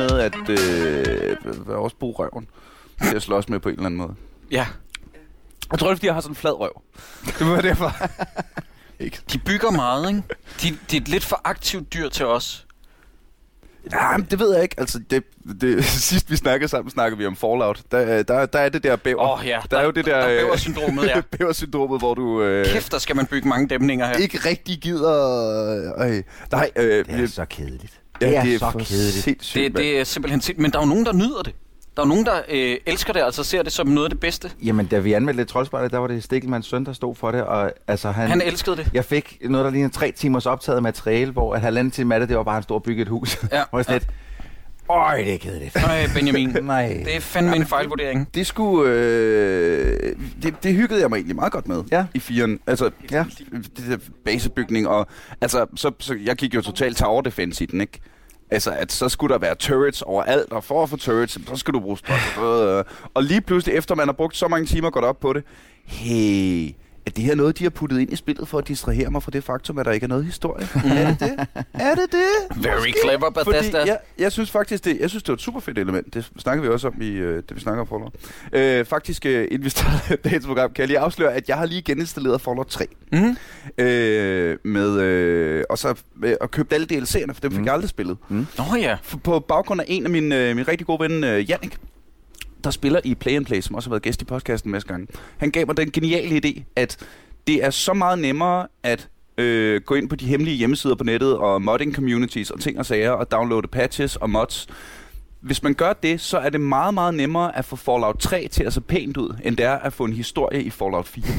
er noget med, at øh, også bruge røven til at slås med på en eller anden måde. Ja. Jeg tror, det er, fordi jeg har sådan en flad røv. Det var derfor. ikke. De bygger meget, ikke? De, de er et lidt for aktivt dyr til os. Ja, men det ved jeg ikke. Altså, det, det, sidst vi snakkede sammen, snakkede vi om Fallout. Der, der, der er det der bæver. Åh oh, ja, der, der er jo det der... der er bæversyndromet, ja. bæversyndromet, hvor du... Øh, Kæft, der skal man bygge mange dæmninger her. Ikke rigtig gider... Øh, nej, øh, det er så kedeligt. Ja, det er, det er så kedeligt. Det, det er simpelthen sindssygt. Men der er jo nogen, der nyder det. Der er nogen, der øh, elsker det, altså ser det som noget af det bedste. Jamen, da vi anmeldte troldspejlet, der var det Stikkelmanns søn, der stod for det. Og, altså, han, han elskede det. Jeg fik noget, der ligner tre timers optaget materiale, hvor at halvanden time af det, det var bare en stor bygge et hus. Ja. hvor sådan ja. lidt, Øj, det er kedeligt. Nej, Benjamin. Nej. Det er fandme en fejlvurdering. Det skulle... Øh, det, det hyggede jeg mig egentlig meget godt med ja. i firen. Altså, ja. det der basebygning og... Altså, så, så jeg gik jo totalt tower defense i den, ikke? Altså, at så skulle der være turrets overalt, og for at få turrets, så skulle du bruge strøm. Og lige pludselig, efter man har brugt så mange timer, går op på det. Hey, er det her noget, de har puttet ind i spillet for at distrahere mig fra det faktum, at der ikke er noget historie? Mm. er det det? Er det det? Very Måske? clever, Bethesda. Fordi jeg, jeg synes faktisk, det, jeg synes, det var et super fedt element. Det snakker vi også om, i, øh, det vi snakker om Fallout. Øh, faktisk, øh, inden vi starter dagens program, kan jeg lige afsløre, at jeg har lige geninstalleret Fallout 3. Mm. Øh, med, øh, og så øh, og købt alle DLC'erne, for dem fik mm. jeg aldrig spillet. Mm. Oh, ja. På baggrund af en af mine, øh, min rigtig gode ven, øh, Jannik, der spiller i Play and Play, som også har været gæst i podcasten en masse gange. Han gav mig den geniale idé, at det er så meget nemmere at øh, gå ind på de hemmelige hjemmesider på nettet og modding communities og ting og sager og downloade patches og mods. Hvis man gør det, så er det meget, meget nemmere at få Fallout 3 til at se pænt ud, end det er at få en historie i Fallout 4.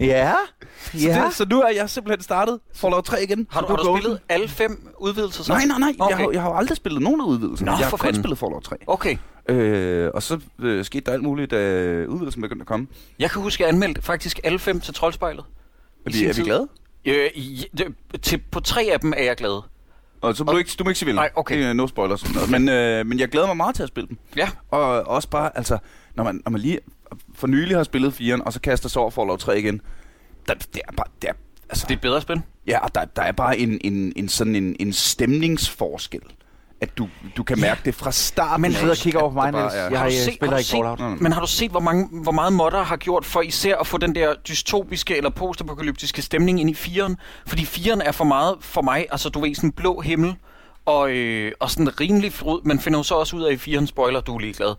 ja. Så, ja. det, så nu er jeg simpelthen startet Fallout 3 igen. Har du, har du spillet alle fem udvidelser så? Nej, nej, nej. Okay. Jeg, har, jeg har aldrig spillet nogen af udvidelserne. Nå, jeg har kun fanden. spillet Fallout 3. Okay. Øh, og så øh, skete der alt muligt, da udvidelsen begyndte at komme. Jeg kan huske, at jeg anmeldte faktisk alle fem til Troldspejlet. Er vi, er vi glade? Øh, til, på tre af dem er jeg glad. Og så må, og, du, ikke, du må ikke sige. Nej, okay. Det er no spoilers. Sådan noget. Men, øh, men jeg glæder mig meget til at spille dem. Ja. Og også bare, altså, når man, når man lige for nylig har spillet 4'eren, og så kaster sig over Fallout 3 igen, der, det er bare, det er, altså, det er bedre spil. Ja, og der, der er bare en, en, en sådan en, en stemningsforskel at du, du kan mærke det fra starten. Men sidder og kigger over på mig, Niels. Jeg har, har set, spiller ikke Fallout. Men har du set, hvor, mange, hvor meget modder har gjort for især at få den der dystopiske eller postapokalyptiske stemning ind i firen? Fordi firen er for meget for mig, altså du ved, sådan en blå himmel, og, øh, og sådan rimelig fryd. Man finder jo så også ud af i firen, spoiler, du er ligeglad,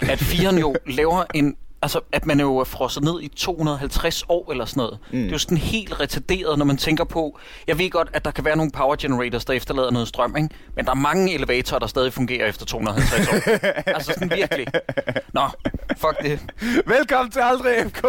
at firen jo laver en altså, at man er jo frosset ned i 250 år eller sådan noget. Mm. Det er jo sådan helt retarderet, når man tænker på... Jeg ved godt, at der kan være nogle power generators, der efterlader noget strøm, ikke? Men der er mange elevatorer, der stadig fungerer efter 250 år. altså sådan virkelig. Nå, fuck det. Velkommen til Aldrig FK,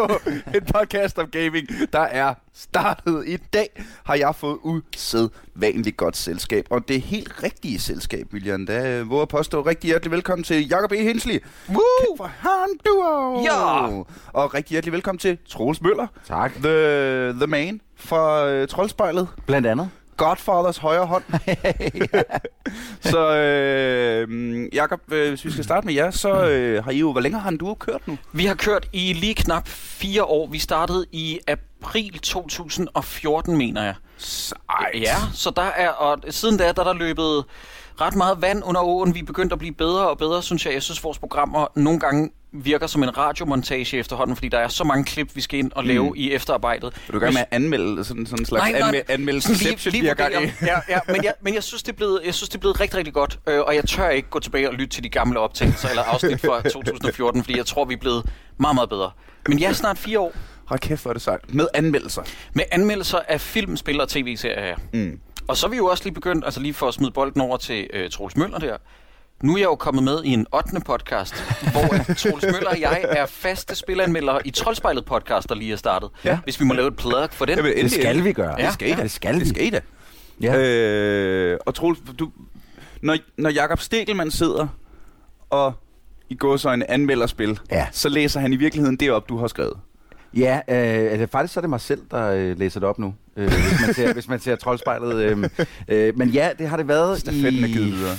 en podcast om gaming, der er startet i dag, har jeg fået usædvanligt godt selskab. Og det helt rigtige selskab, William. Da hvor jeg påstå rigtig hjertelig velkommen til Jakob E. Hensley. Woo! Fra Han Duo. Ja! Og rigtig hjertelig velkommen til Troels Møller. Tak. The, the man fra uh, Troldspejlet. Blandt andet. Godfathers højre hånd. så øh, Jakob, øh, hvis vi skal starte med jer, så øh, har I jo, hvor længe har du kørt nu? Vi har kørt i lige knap fire år. Vi startede i april 2014, mener jeg. Sejt. Ja, så der er, og siden da, der er der løbet ret meget vand under åen. Vi er begyndt at blive bedre og bedre, synes jeg. Jeg synes, vores programmer nogle gange virker som en radiomontage efterhånden, fordi der er så mange klip, vi skal ind og lave mm. i efterarbejdet. Vil du gerne med at anmelde sådan, sådan en slags nej, nej, anmeldelse lige, lige ja, ja, men, jeg, men jeg synes, det er blevet, jeg synes, det er blevet rigtig, rigtig godt, øh, og jeg tør ikke gå tilbage og lytte til de gamle optagelser eller afsnit fra 2014, fordi jeg tror, vi er blevet meget, meget bedre. Men jeg er snart fire år. Hold kæft, hvor er det sejt. Med anmeldelser. Med anmeldelser af film, spil og tv-serier. Mm. Og så er vi jo også lige begyndt, altså lige for at smide bolden over til øh, Troels Møller der, nu er jeg jo kommet med i en 8. podcast, hvor Troels Møller og jeg er faste spilanmeldere i Troldspejlet podcast, der lige er startet. Ja. Hvis vi må lave et plug for den. Jamen, det skal vi gøre. Ja. Det skal I da. Det skal, det skal I da. Ja. Øh, og Troels, du, når, når Jakob Stegelmann sidder og i går så en anmelderspil, ja. så læser han i virkeligheden det op, du har skrevet. Ja, øh, altså, faktisk så er det mig selv, der øh, læser det op nu, øh, hvis, man ser, hvis man ser troldspejlet. Øh, øh, men ja, det har det været Stafetten i... er givet videre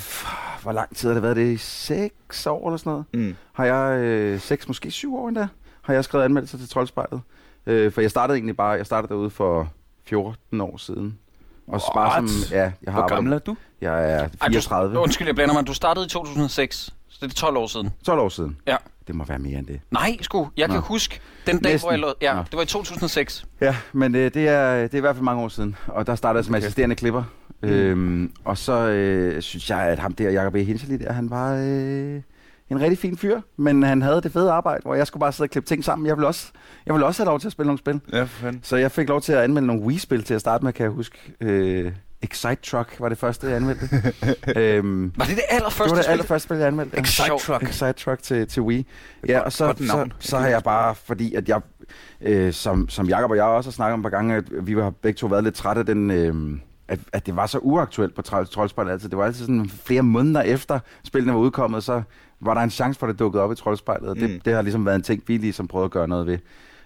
hvor lang tid har det været det? Seks år eller sådan noget? Mm. Har jeg, øh, seks, måske syv år endda, har jeg skrevet anmeldelser til Troldspejlet. Øh, for jeg startede egentlig bare, jeg startede derude for 14 år siden. Og bare som, ja, jeg har Hvor gammel er du? Jeg er Ej, 34. du, undskyld, jeg blander mig. Du startede i 2006, så det er 12 år siden. 12 år siden. Ja. Det må være mere end det. Nej, sgu. Jeg kan Nå. huske den dag, Næsten. hvor jeg lå... Ja, Nå. det var i 2006. Ja, men øh, det, er, det er i hvert fald mange år siden. Og der startede jeg som assisterende klipper. Mm. Øhm, og så øh, synes jeg, at ham der, Jacob E. Hinsley der, han var øh, en rigtig fin fyr. Men han havde det fede arbejde, hvor jeg skulle bare sidde og klippe ting sammen. Jeg ville også, jeg ville også have lov til at spille nogle spil. Ja, for fanden. Så jeg fik lov til at anmelde nogle Wii-spil til at starte med, kan jeg huske. Øh, Excite Truck var det første, jeg anmeldte. øhm, Var det det det allerførste var det allerførste spil, jeg anmeldte. Excite Sjovt. Truck. Excite Truck til, til Wii. Ja, og så, så, navn. så har jeg bare, fordi at jeg, øh, som, som Jacob og jeg også har snakket om et par gange, at vi har begge to været lidt trætte af den, øh, at, at det var så uaktuelt på Trold- Troldspejlet altid. Det var altid sådan flere måneder efter spillene var udkommet, så var der en chance for, at det dukkede op i Troldspejlet. Og det, Mm. det har ligesom været en ting, vi ligesom prøvede at gøre noget ved.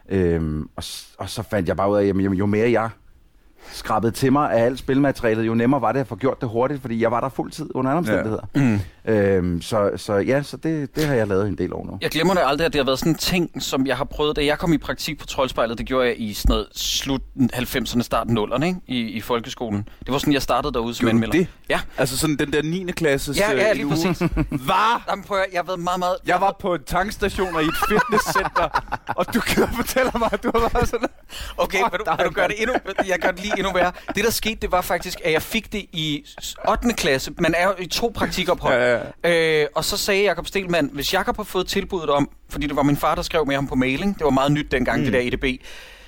Øhm, og, og så fandt jeg bare ud af, at jamen, jo, jo mere jeg skrabede til mig af alt spilmaterialet, jo nemmere var det at få gjort det hurtigt, fordi jeg var der fuld tid under andre omstændigheder. Mm. Øhm, så, så ja, så det, det har jeg lavet en del år nu. Jeg glemmer det aldrig, at det har været sådan en ting, som jeg har prøvet, da jeg kom i praktik på Troldspejlet. Det gjorde jeg i sådan noget slut 90'erne, start 0'erne, ikke? I, i folkeskolen. Det var sådan, jeg startede derude som anmelder. det? Ja. Altså sådan den der 9. klasses Ja, ja, øh, lige uge. præcis. Var? Jamen, prøv jeg har været meget, meget... Jeg var på en tankstation og i et fitnesscenter, og du kan fortælle mig, at du har været sådan... Okay, vil du, vil du gøre det endnu... Jeg gør det lige endnu værre. Det, der skete, det var faktisk, at jeg fik det i 8. klasse. Man er jo i to praktikophold. Ja, ja. Øh, og så sagde Jakob Stelmann, hvis Jakob har fået tilbuddet om, fordi det var min far, der skrev med ham på mailing, det var meget nyt dengang, mm. det der EDB,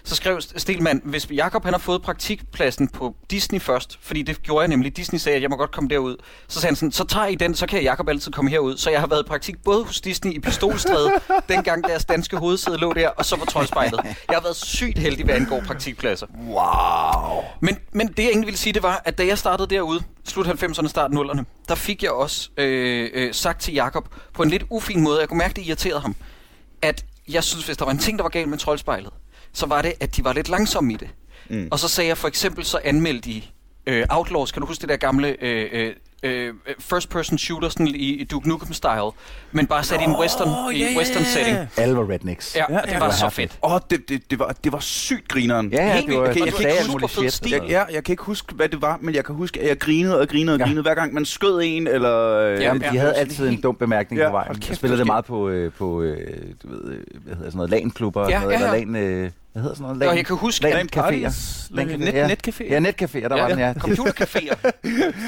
så skrev Stelmann, hvis Jakob han har fået praktikpladsen på Disney først, fordi det gjorde jeg nemlig, Disney sagde, at jeg må godt komme derud, så sagde han sådan, så tager I den, så kan Jakob altid komme herud. Så jeg har været i praktik både hos Disney i Pistolstræde, dengang deres danske hovedsæde lå der, og så på Troldspejlet. Jeg har været sygt heldig, hvad angår praktikpladser. Wow. Men, men det jeg egentlig ville sige, det var, at da jeg startede derude, slut 90'erne, start 0'erne, der fik jeg også øh, øh, sagt til Jakob på en lidt ufin måde, jeg kunne mærke, det irriterede ham, at jeg synes, hvis der var en ting, der var galt med troldspejlet, så var det, at de var lidt langsomme i det. Mm. Og så sagde jeg for eksempel, så anmeldte de øh, Outlaws, kan du huske det der gamle øh, øh, øh, first person shooter sådan i, Duke Nukem style, men bare sat i en western, i western setting. Alle var rednecks. Ja, Ja, det det var var så fedt. Åh, oh, det, det, det, var, det var sygt grineren. Ja, ja, Helt det var, vildt. jeg kan ikke huske, hvor fed stil- Jeg, ja, jeg kan ikke huske, hvad det var, men jeg kan huske, at jeg grinede og grinede og Ja. grinede, hver gang man skød en, eller... øh, Jamen, Ja, de ja. havde altid en dum bemærkning Ja, på vejen. kæft, Jeg spillede det meget på, øh, på øh, du ved, hvad hedder sådan noget, LAN-klubber, Ja, noget, ja, eller ja. LAN, øh, hvad hedder sådan noget? Og LAN, jeg kan huske, LAN LAN caféer. parties, LAN net- caféer, ja. netcaféer. Ja, netcaféer, der Ja, var den, ja. Computercaféer.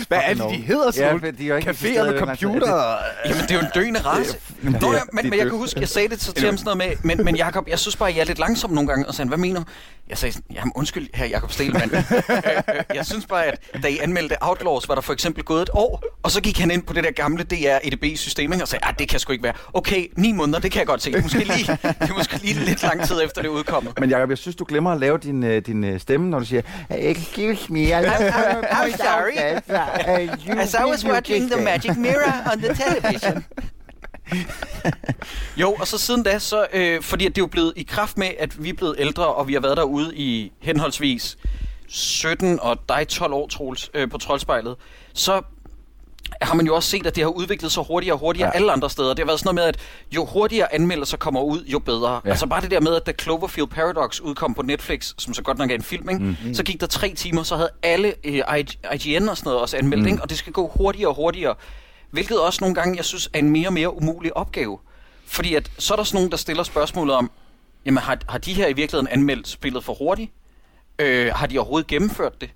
Hvad er det, de hedder, Ja, Sol? for de er ikke Caféer med computer. Jamen, det er jo en døende race. Nå, ja, men, men jeg kan huske, jeg sagde det så til ham sådan noget med, men, men Jacob, jeg synes bare, jeg er lidt langsom nogle gange. Og så sagde hvad mener du? Jeg sagde sådan, jamen undskyld, her Jacob Stelmann. Øh, jeg synes bare, at da I anmeldte Outlaws, var der for eksempel gået et år, og så gik han ind på det der gamle DR EDB-system, og sagde, ah, det kan sgu ikke være. Okay, ni måneder, det kan jeg godt se. Det måske lige, det er måske lige lidt lang tid efter det udkommet. Men Jacob, jeg synes, du glemmer at lave din, øh, din øh, stemme, når du siger, Excuse me, I I'm sorry. As I was watching the magic mirror on the television. jo, og så siden da, så, øh, fordi at det er jo blevet i kraft med, at vi er blevet ældre, og vi har været derude i henholdsvis 17 og dig 12 år, Troels, øh, på Troldspejlet, så har man jo også set, at det har udviklet sig hurtigere og hurtigere ja. Alle andre steder. Det har været sådan noget med, at jo hurtigere anmeldelser kommer ud, jo bedre. Ja. Altså bare det der med, at da Cloverfield Paradox udkom på Netflix, som så godt nok er en film, ikke? Mm. så gik der tre timer, så havde alle øh, IGN og sådan noget også anmeldt, mm. ikke? og det skal gå hurtigere og hurtigere. Hvilket også nogle gange, jeg synes, er en mere og mere umulig opgave. Fordi at, så er der sådan nogen, der stiller spørgsmålet om, jamen har, har de her i virkeligheden anmeldt spillet for hurtigt? Øh, har de overhovedet gennemført det?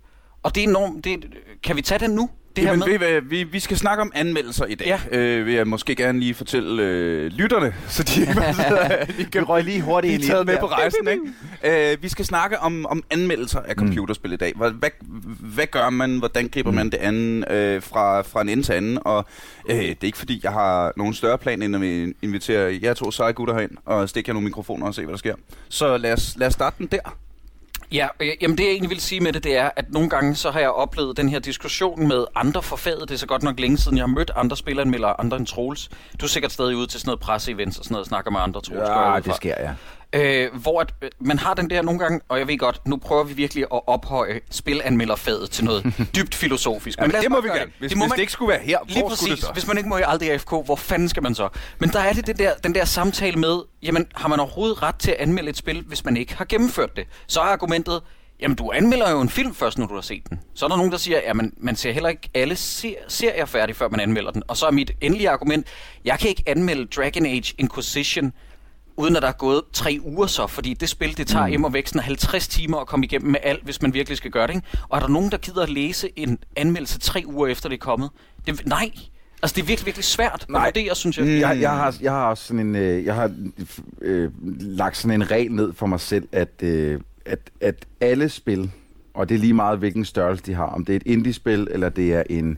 Og det er enormt, det, kan vi tage den nu? Det her Jamen, med? ved, I hvad, vi, vi skal snakke om anmeldelser i dag. Ja. Øh, vil jeg måske gerne lige fortælle øh, lytterne, så de ikke bare de Vi kan røg lige hurtigt ind i taget med der. på rejsen. Ikke? Øh, vi skal snakke om, om anmeldelser af computerspil i dag. Hvad, hvad, hvad gør man? Hvordan griber man det an øh, fra, fra en ende til anden? Og øh, det er ikke fordi, jeg har nogen større plan, end at vi inviterer jer to seje gutter herind og stikke jer nogle mikrofoner og se, hvad der sker. Så lad os, lad os starte den der. Ja, øh, jamen det jeg egentlig vil sige med det, det er, at nogle gange så har jeg oplevet den her diskussion med andre forfaget. Det er så godt nok længe siden, jeg har mødt andre spilleranmeldere, andre end Troels. Du er sikkert stadig ude til sådan noget presseevents og sådan noget, og snakker med andre Troels. Ja, det sker, ja. Øh, hvor at, øh, man har den der nogle gange, og jeg ved godt, nu prøver vi virkelig at ophøje spilanmelderfaget til noget dybt filosofisk. Men os det må vi gerne. Hvis, det må hvis man- det ikke skulle være her, Lige hvor skulle det præcis. så? Hvis man ikke må i aldrig AFK, hvor fanden skal man så? Men der er det, det der, den der samtale med, jamen har man overhovedet ret til at anmelde et spil, hvis man ikke har gennemført det? Så er argumentet, Jamen, du anmelder jo en film først, når du har set den. Så er der nogen, der siger, at man, man ser heller ikke alle ser, serier færdig, før man anmelder den. Og så er mit endelige argument, jeg kan ikke anmelde Dragon Age Inquisition, uden at der er gået tre uger så, fordi det spil, det tager mm. og væk sådan 50 timer at komme igennem med alt, hvis man virkelig skal gøre det. Ikke? Og er der nogen, der gider at læse en anmeldelse tre uger efter det er kommet? Det, nej, Altså, det er virkelig, virkelig svært Nej. at vurdere, synes jeg. Mm. jeg. Jeg har, jeg har også sådan en, øh, jeg har øh, lagt sådan en regel ned for mig selv, at, øh, at, at alle spil, og det er lige meget, hvilken størrelse de har, om det er et indie-spil, eller det er en,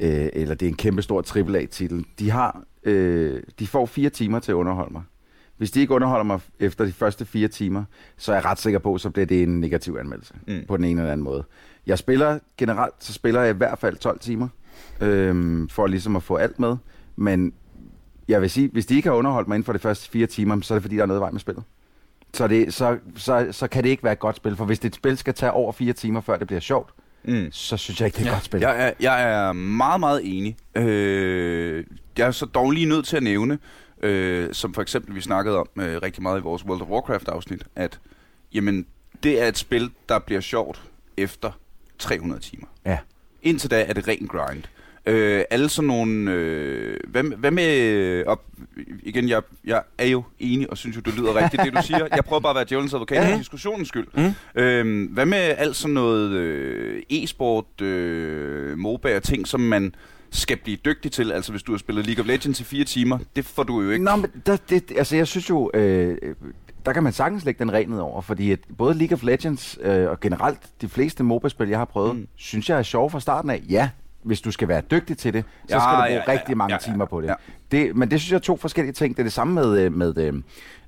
øh, eller det er en kæmpe stor AAA-titel, de har, øh, de får fire timer til at underholde mig. Hvis de ikke underholder mig efter de første fire timer, så er jeg ret sikker på, så bliver det en negativ anmeldelse mm. på den ene eller anden måde. Jeg spiller generelt, så spiller jeg i hvert fald 12 timer, øh, for ligesom at få alt med. Men jeg vil sige, hvis de ikke har underholdt mig inden for de første fire timer, så er det fordi, der er noget vej med spillet. Så, det, så, så, så kan det ikke være et godt spil, for hvis det et spil skal tage over fire timer, før det bliver sjovt, mm. så synes jeg ikke, det er et ja. godt spil. Jeg er, jeg er meget, meget enig. Øh, jeg er så dog lige nødt til at nævne, øh, som for eksempel vi snakkede om øh, rigtig meget i vores World of Warcraft-afsnit, at jamen, det er et spil, der bliver sjovt efter 300 timer. Ja. Indtil da er det ren grind. Øh, alle sådan nogle... Øh, hvad, hvad med... Og igen, jeg, jeg er jo enig og synes jo, det lyder rigtigt, det du siger. Jeg prøver bare at være djævelens advokat ja. for diskussionens skyld. Mm. Øh, hvad med alt sådan noget øh, e-sport, øh, MOBA og ting, som man skal blive dygtig til. Altså hvis du har spillet League of Legends i fire timer, det får du jo ikke. Nå, men der, det, altså jeg synes jo, øh, der kan man sagtens lægge den regnet over, fordi at både League of Legends øh, og generelt de fleste MOBA-spil, jeg har prøvet, mm. synes jeg er sjove fra starten af. Ja, hvis du skal være dygtig til det, så ja, skal du bruge ja, rigtig mange ja, ja, timer på det. Ja. det. Men det synes jeg er to forskellige ting. Det er det samme med, øh, med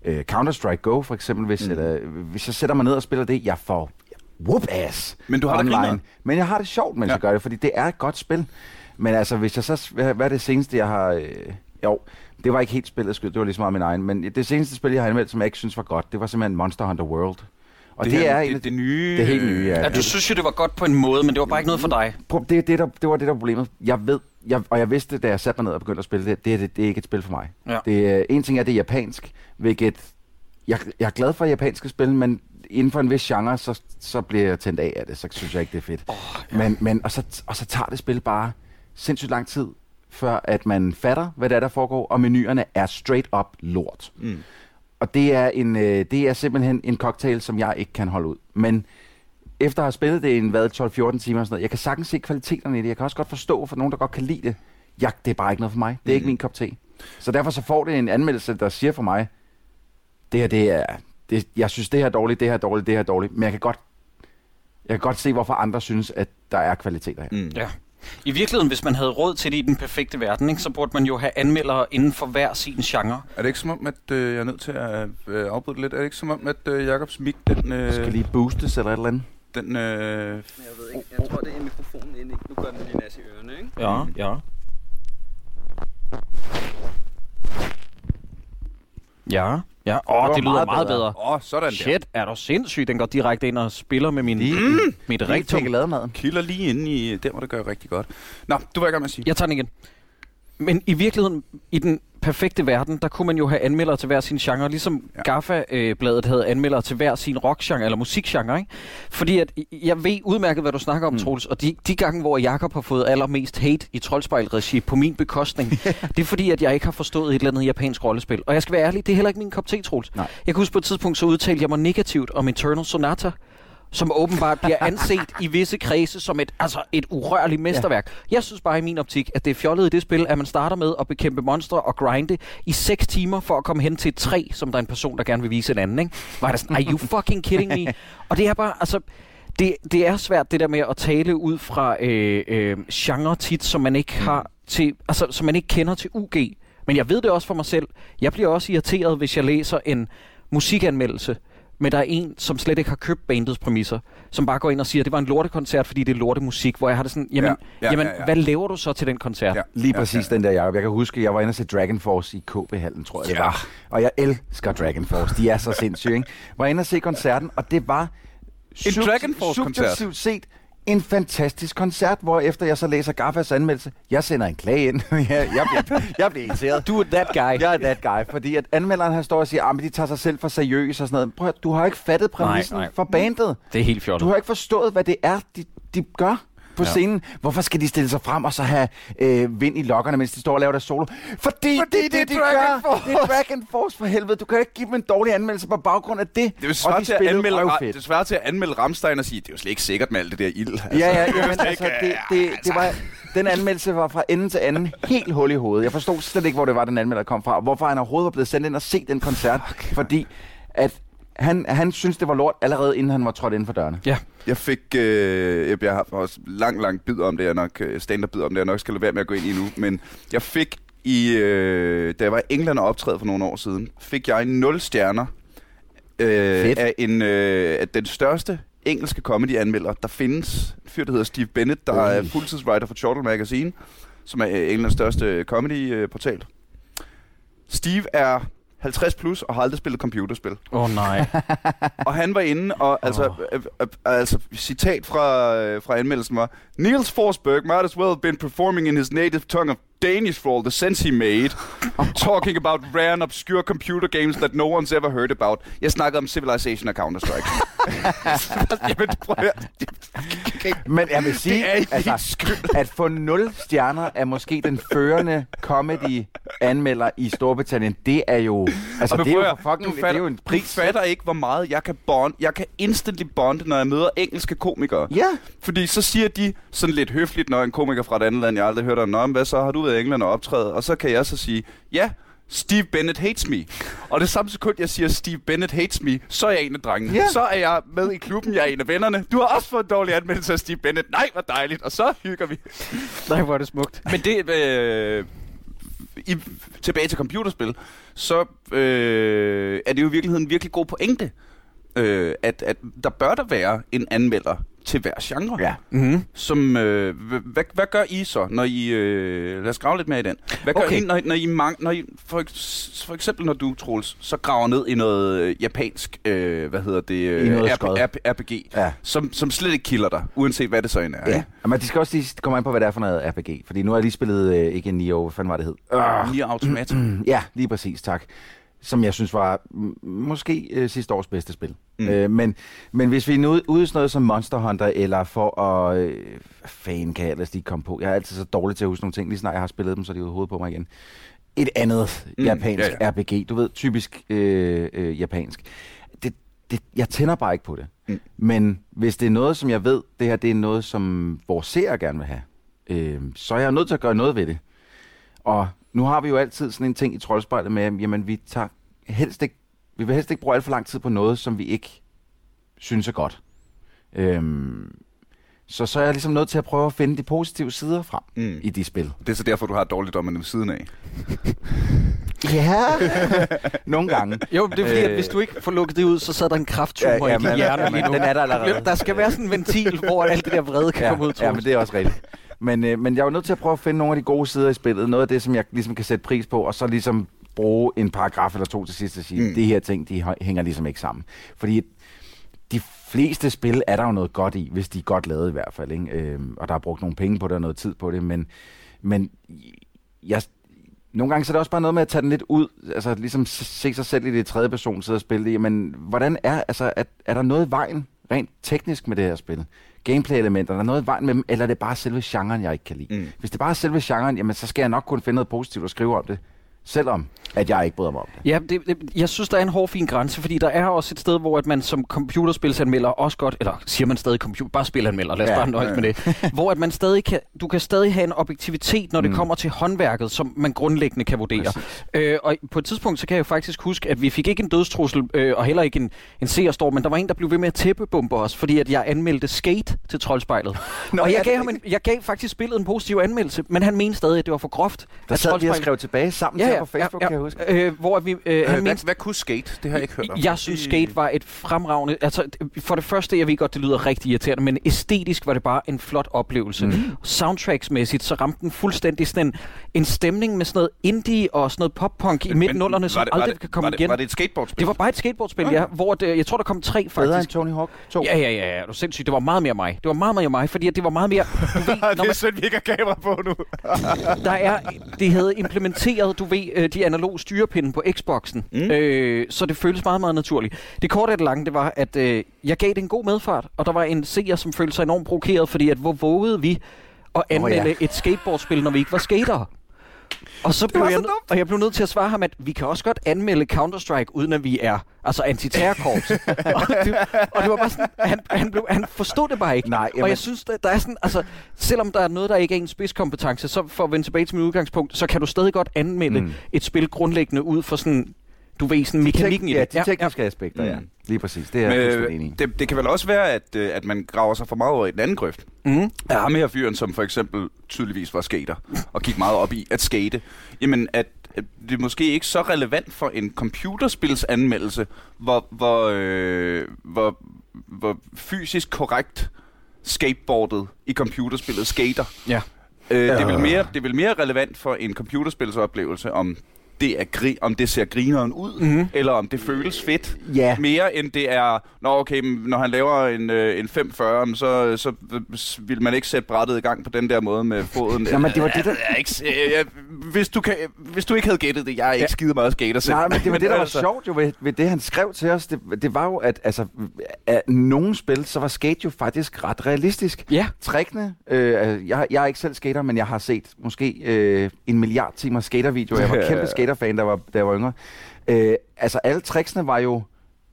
uh, Counter-Strike Go, for eksempel. Hvis, mm. eller, hvis jeg sætter mig ned og spiller det, jeg får whoop ass Men du har online. det Men jeg har det sjovt, mens ja. jeg gør det, fordi det er et godt spil. Men altså, hvis jeg så... Hvad er det seneste, jeg har... Øh, jo, det var ikke helt spillet skyld, det var lige så meget min egen. Men det seneste spil, jeg har anmeldt, som jeg ikke synes var godt, det var simpelthen Monster Hunter World. Og det, det er det, det nye... Det helt nye, ja. ja. Du synes jo, det var godt på en måde, men det var bare ikke noget for dig. Det, det, der, det var det, der var problemet. Jeg ved, jeg, og jeg vidste, da jeg satte mig ned og begyndte at spille det, det, det, det er ikke et spil for mig. Ja. Det, en ting er, det er japansk, hvilket... Jeg, jeg er glad for japanske spil, men inden for en vis genre, så, så bliver jeg tændt af af det, så synes jeg ikke, det er fedt. Oh, ja. men, men, og, så, og så tager det spil bare sindssygt lang tid, før at man fatter, hvad der er, der foregår, og menuerne er straight up lort. Mm. Og det er, en, øh, det er simpelthen en cocktail, som jeg ikke kan holde ud. Men efter at have spillet det i en 12-14 timer og sådan noget, jeg kan sagtens se kvaliteterne i det. Jeg kan også godt forstå for nogen, der godt kan lide det. Ja, det er bare ikke noget for mig. Det er mm. ikke min kop te. Så derfor så får det en anmeldelse, der siger for mig, det her, det er, det, jeg synes, det her er dårligt, det her er dårligt, det her er dårligt. Men jeg kan godt, jeg kan godt se, hvorfor andre synes, at der er kvaliteter her. Mm. Ja. I virkeligheden, hvis man havde råd til det i den perfekte verden, ikke, så burde man jo have anmeldere inden for hver sin genre. Er det ikke som om, at øh, jeg er nødt til at øh, afbryde lidt? Er det ikke som om, at øh, Jacobs mic, den... Øh, skal lige boostes eller et eller andet? Den... Øh, jeg ved ikke. Jeg tror, det er mikrofonen inde. Nu gør den lige nas i ørerne, ikke? Ja, ja. Ja. Ja, åh, det, det lyder meget, meget bedre. Åh, oh, sådan Shit, der. er du sindssyg. Den går direkte ind og spiller med min, mm, mit rigtig lademaden. Kilder lige ind i der, hvor det gør rigtig godt. Nå, du var i gang med at sige. Jeg tager den igen. Men i virkeligheden, i den perfekte verden, der kunne man jo have anmeldere til hver sin genre, ligesom ja. Gaffa-bladet havde anmeldere til hver sin rockgenre eller musikgenre. Ikke? Fordi at, jeg ved udmærket, hvad du snakker om, mm. Troels, og de, de gange, hvor Jakob har fået allermest hate i Troldspejl-regi på min bekostning, det er fordi, at jeg ikke har forstået et eller andet japansk rollespil. Og jeg skal være ærlig, det er heller ikke min kop te, Troels. Nej. Jeg kan huske på et tidspunkt, så udtalte jeg mig negativt om Eternal Sonata, som åbenbart bliver anset i visse kredse som et, altså et urørligt mesterværk. Ja. Jeg synes bare i min optik, at det er fjollet i det spil, at man starter med at bekæmpe monstre og grinde i 6 timer for at komme hen til træ, som der er en person, der gerne vil vise en anden. Ikke? Var det sådan, are you fucking kidding me? og det er bare, altså... Det, det er svært det der med at tale ud fra øh, øh, genre tit, som man ikke har til, altså som man ikke kender til UG. Men jeg ved det også for mig selv. Jeg bliver også irriteret, hvis jeg læser en musikanmeldelse, men der er en, som slet ikke har købt bandets præmisser, som bare går ind og siger, at det var en lortekoncert, fordi det er lortemusik, hvor jeg har det sådan, jamen, ja, ja, jamen ja, ja. hvad laver du så til den koncert? Ja, Lige præcis ja, ja. den der, Jacob. Jeg kan huske, jeg var inde og se Dragon Force i KB-hallen, tror jeg ja. det var. Og jeg elsker Dragon Force. De er så sindssyge, ikke? Var inde og se koncerten, og det var en Dragon Force-koncert. set en fantastisk koncert, hvor efter jeg så læser Gaffas anmeldelse, jeg sender en klage ind. jeg, jeg, bliver, jeg bliver irriteret. Du er that guy. Jeg er that guy, fordi at anmelderen han står og siger, at de tager sig selv for seriøst og sådan noget. Prøv, du har ikke fattet præmissen Nej, nej. for bandet. Det er helt fjollet. Du har ikke forstået, hvad det er, de, de gør på ja. scenen. Hvorfor skal de stille sig frem og så have øh, vind i lokkerne, mens de står og laver deres solo? Fordi, Fordi det, det, det, de gør. Force. Det er Dragon Force for helvede. Du kan ikke give dem en dårlig anmeldelse på baggrund af det. Det er svært de til, at anmelde, det er svært til at anmelde Ramstein og sige, det er jo slet ikke sikkert med alt det der ild. Altså. Ja, ja, jamen, vidste altså, det, det, det var, den anmeldelse var fra ende til anden helt hul i hovedet. Jeg forstod slet ikke, hvor det var, den anmelder kom fra, og hvorfor han overhovedet var blevet sendt ind og se den koncert, fordi at han, han synes det var lort allerede inden han var trådt inden for dørene. Ja. Jeg fik, øh, jeg- har også lang, lang bid om det, jeg nok, øh, stand bid om det, jeg nok skal lade være med at gå ind i nu, men jeg fik i, øh, da jeg var i England og optræde for nogle år siden, fik jeg 0 stjerner øh, Fedt. af, en, øh, af den største engelske comedy-anmelder, der findes. En fyr, der hedder Steve Bennett, der Ui. er fuldtidswriter for Chortle Magazine, som er øh, Englands største comedy-portal. Steve er 50 plus og har aldrig spillet computerspil. Åh oh, nej. Og han var inde, og altså, øh, øh, altså citat fra, øh, fra anmeldelsen var, Niels Forsberg might as well have been performing in his native tongue of Danish for all the sense he made, talking about rare and obscure computer games that no one's ever heard about. Jeg snakkede om Civilization og Counter-Strike. Jamen, prøv at. Men jeg vil sige, er altså, at få 0 stjerner er måske den førende comedy-anmelder i Storbritannien. Det er jo, altså, det er jo fucking, du det er jo en pris. Du fatter ikke, hvor meget jeg kan bond. Jeg kan instantly bonde, når jeg møder engelske komikere. Ja, Fordi så siger de sådan lidt høfligt, når en komiker fra et andet land, jeg aldrig hørt om, hvad så har du været i England og optræde? Og så kan jeg så sige, ja, Steve Bennett hates me. Og det samme sekund, jeg siger, Steve Bennett hates me, så er jeg en af drengene. Ja. Så er jeg med i klubben, jeg er en af vennerne. Du har også fået en dårlig anmeldelse af Steve Bennett. Nej, hvor dejligt. Og så hygger vi. nej, hvor er det smukt. Men det... Øh, i, tilbage til computerspil, så øh, er det jo i virkeligheden en virkelig god pointe, øh, at, at der bør der være en anmelder til hver genre. ja. Mm-hmm. Som, øh, hvad, hvad gør I så, når I... Øh, lad os grave lidt mere i den. Hvad gør Okay. I, når, når I, mang, når I for, for eksempel når du, Troels, så graver ned i noget øh, japansk, øh, hvad hedder det, I øh, RP. RP, RPG, Ja. som, som slet ikke kilder dig, uanset hvad det så end er. Ja, men de skal også lige komme ind på, hvad det er for noget RPG. Fordi nu har jeg lige spillet, øh, ikke Nio, hvad fanden var det hed? ikke? Nier Automata. Ja, lige præcis, tak. Som jeg synes var måske øh, sidste års bedste spil. Mm. Øh, men, men hvis vi er ude, ude sådan noget som Monster Hunter, eller for at... Øh, fanden kan jeg ellers lige komme på? Jeg er altid så dårlig til at huske nogle ting. Lige snart jeg har spillet dem, så er de ude hovedet på mig igen. Et andet Mm, japansk ja, ja. RPG. Du ved, typisk øh, øh, japansk. Det, det, jeg tænder bare ikke på det. Mm. Men hvis det er noget, som jeg ved, det her det er noget, som vores seere gerne vil have, øh, så er jeg nødt til at gøre noget ved det. Og nu har vi jo altid sådan en ting i troldspejlet med, jamen vi tager helst ikke, vi vil helst ikke bruge alt for lang tid på noget, som vi ikke synes er godt. Øhm, så så er jeg ligesom nødt til at prøve at finde de positive sider frem Mm. i de spil. Det er så derfor, du har dårligdommerne ved siden af. Ja, nogle gange. Jo, det er fordi, at Øh. hvis du ikke får lukket det ud, så sidder der en krafttumor Ja, ja, ja, i din hjerne ja, lige nu. den er der allerede. Der skal være sådan en ventil, hvor alt det der vrede kan komme ud. ja, men det er også rigtigt. Men, øh, men jeg er jo nødt til at prøve at finde nogle af de gode sider i spillet. Noget af det, som jeg ligesom kan sætte pris på, og så ligesom bruge en paragraf eller to til sidst og sige, Mm. mm. de her ting, de hæ- hænger ligesom ikke sammen. Fordi de fleste spil er der jo noget godt i, hvis de er godt lavet i hvert fald. Ikke? Øhm, og der er brugt nogle penge på det og noget tid på det, men, men jeg, nogle gange så er det også bare noget med at tage den lidt ud, altså ligesom se- se sig selv i det tredje person sidde og spille det. Men hvordan er, altså, er, er der noget i vejen, rent teknisk med det her spil? Gameplay-elementer, er der noget i vejen med dem, eller er det bare selve genren, jeg ikke kan lide? Mm. Hvis det bare er selve genren, jamen så skal jeg nok kunne finde noget positivt at skrive om det, selvom at jeg ikke bryder mig om det. Ja, det, det, jeg synes, der er en hård, fin grænse, fordi der er også et sted, hvor at man som computerspilsanmelder også godt, eller siger man stadig computer, bare spilanmelder, lad os Ja, bare nøjes ja. med det, hvor at man stadig kan, du kan stadig have en objektivitet, når det Mm. kommer til håndværket, som man grundlæggende kan vurdere. Øh, og på et tidspunkt, så kan jeg jo faktisk huske, at vi fik ikke en dødstrussel, øh, og heller ikke en, en seerstorm, men der var en, der blev ved med at tæppebombe os, fordi at jeg anmeldte Skate til Troldspejlet. Nå, og jeg gav, ham en, jeg gav faktisk spillet en positiv anmeldelse, men han mente stadig, at det var for groft. Der sad vi og skrev tilbage sammen Ja, det på Facebook, kan jeg huske. Øh, hvor vi, øh, Øh, han hvad, hvad kunne skate? Det har jeg ikke hørt om. jeg synes, Skate var et fremragende... Altså, for det første, jeg ved godt, det lyder rigtig irriterende, men æstetisk var det bare en flot oplevelse. Mm. Soundtracksmæssigt, så ramte den fuldstændig sådan en, en stemning med sådan noget indie og sådan noget pop-punk i midten nullerne, som var det, aldrig var det, kan komme var det, igen. Var det et skateboardspil? Det var bare et skateboardspil, ja, hvor det, jeg tror, der kom tre Bedre end faktisk. Tony Hawk 2. Ja, ja, ja, ja, du er sindssygt. Det var meget mere mig. Det var meget mere mig, fordi at det var meget mere... Du ved, når man, synd, vi ikke har kamera på nu. der er, det havde implementeret, du ved, øh, de analoge styrepinde på Xboxen. Mm. Øh, så det føles meget, meget naturligt. Det korte af det lange, det var, at øh, jeg gav det en god medfart, og der var en seer, som følte sig enormt provokeret, fordi at hvor vågede vi at anmelde oh, ja. et skateboardspil, når vi ikke var skatere? Og så blev jeg, så og jeg blev nødt til at svare ham, at vi kan også godt anmelde Counter-Strike, uden at vi er altså antiterrorkorps. og, det, og det var bare sådan, han, han, blev, han forstod det bare ikke. Nej, og jamen- jeg synes, der, der er sådan, altså, selvom der er noget, der ikke er en spidskompetence, så for at vende tilbage til mit udgangspunkt, så kan du stadig godt anmelde mm. Et spil grundlæggende ud for sådan, du ved, sådan mekanikken i ja, det. de tekniske aspekter, ja. Mm. Lige præcis. Det er jeg. Men, det, det kan vel også være, at, øh, at man graver sig for meget over i den anden grøft. Mm. af ham her fyren, som for eksempel tydeligvis var skater, og gik meget op i at skate, jamen at, at det er måske ikke så relevant for en computerspilsanmeldelse, hvor, hvor, øh, hvor, hvor fysisk korrekt skateboardet i computerspillet skater. Ja. Øh, det, er vel mere, det er vel mere relevant for en computerspilsoplevelse, om det, er gri- om det ser grineren ud, Mhm. eller om det føles fedt. Ja. Mere end det er, Nå, okay, når han laver en, øh, en 540, så, så vil man ikke sætte brættet i gang på den der måde med foden. Nå, men det var det, der- Jeg ikke, jeg, hvis, du kan, hvis du ikke havde gættet det, jeg er ikke Ja. skide meget skater selv. Nej, men det var det, der var altså- sjovt jo ved, ved det, han skrev til os. Det, det var jo, at altså, af nogle spil, så var skate jo faktisk ret realistisk. Ja. Trickene, øh, jeg, jeg er ikke selv skater, men jeg har set måske øh, en milliard timer skatervideoer. Jeg var kæmpe skaterfan, da jeg var, jeg var yngre. Øh, altså, alle tricksene var jo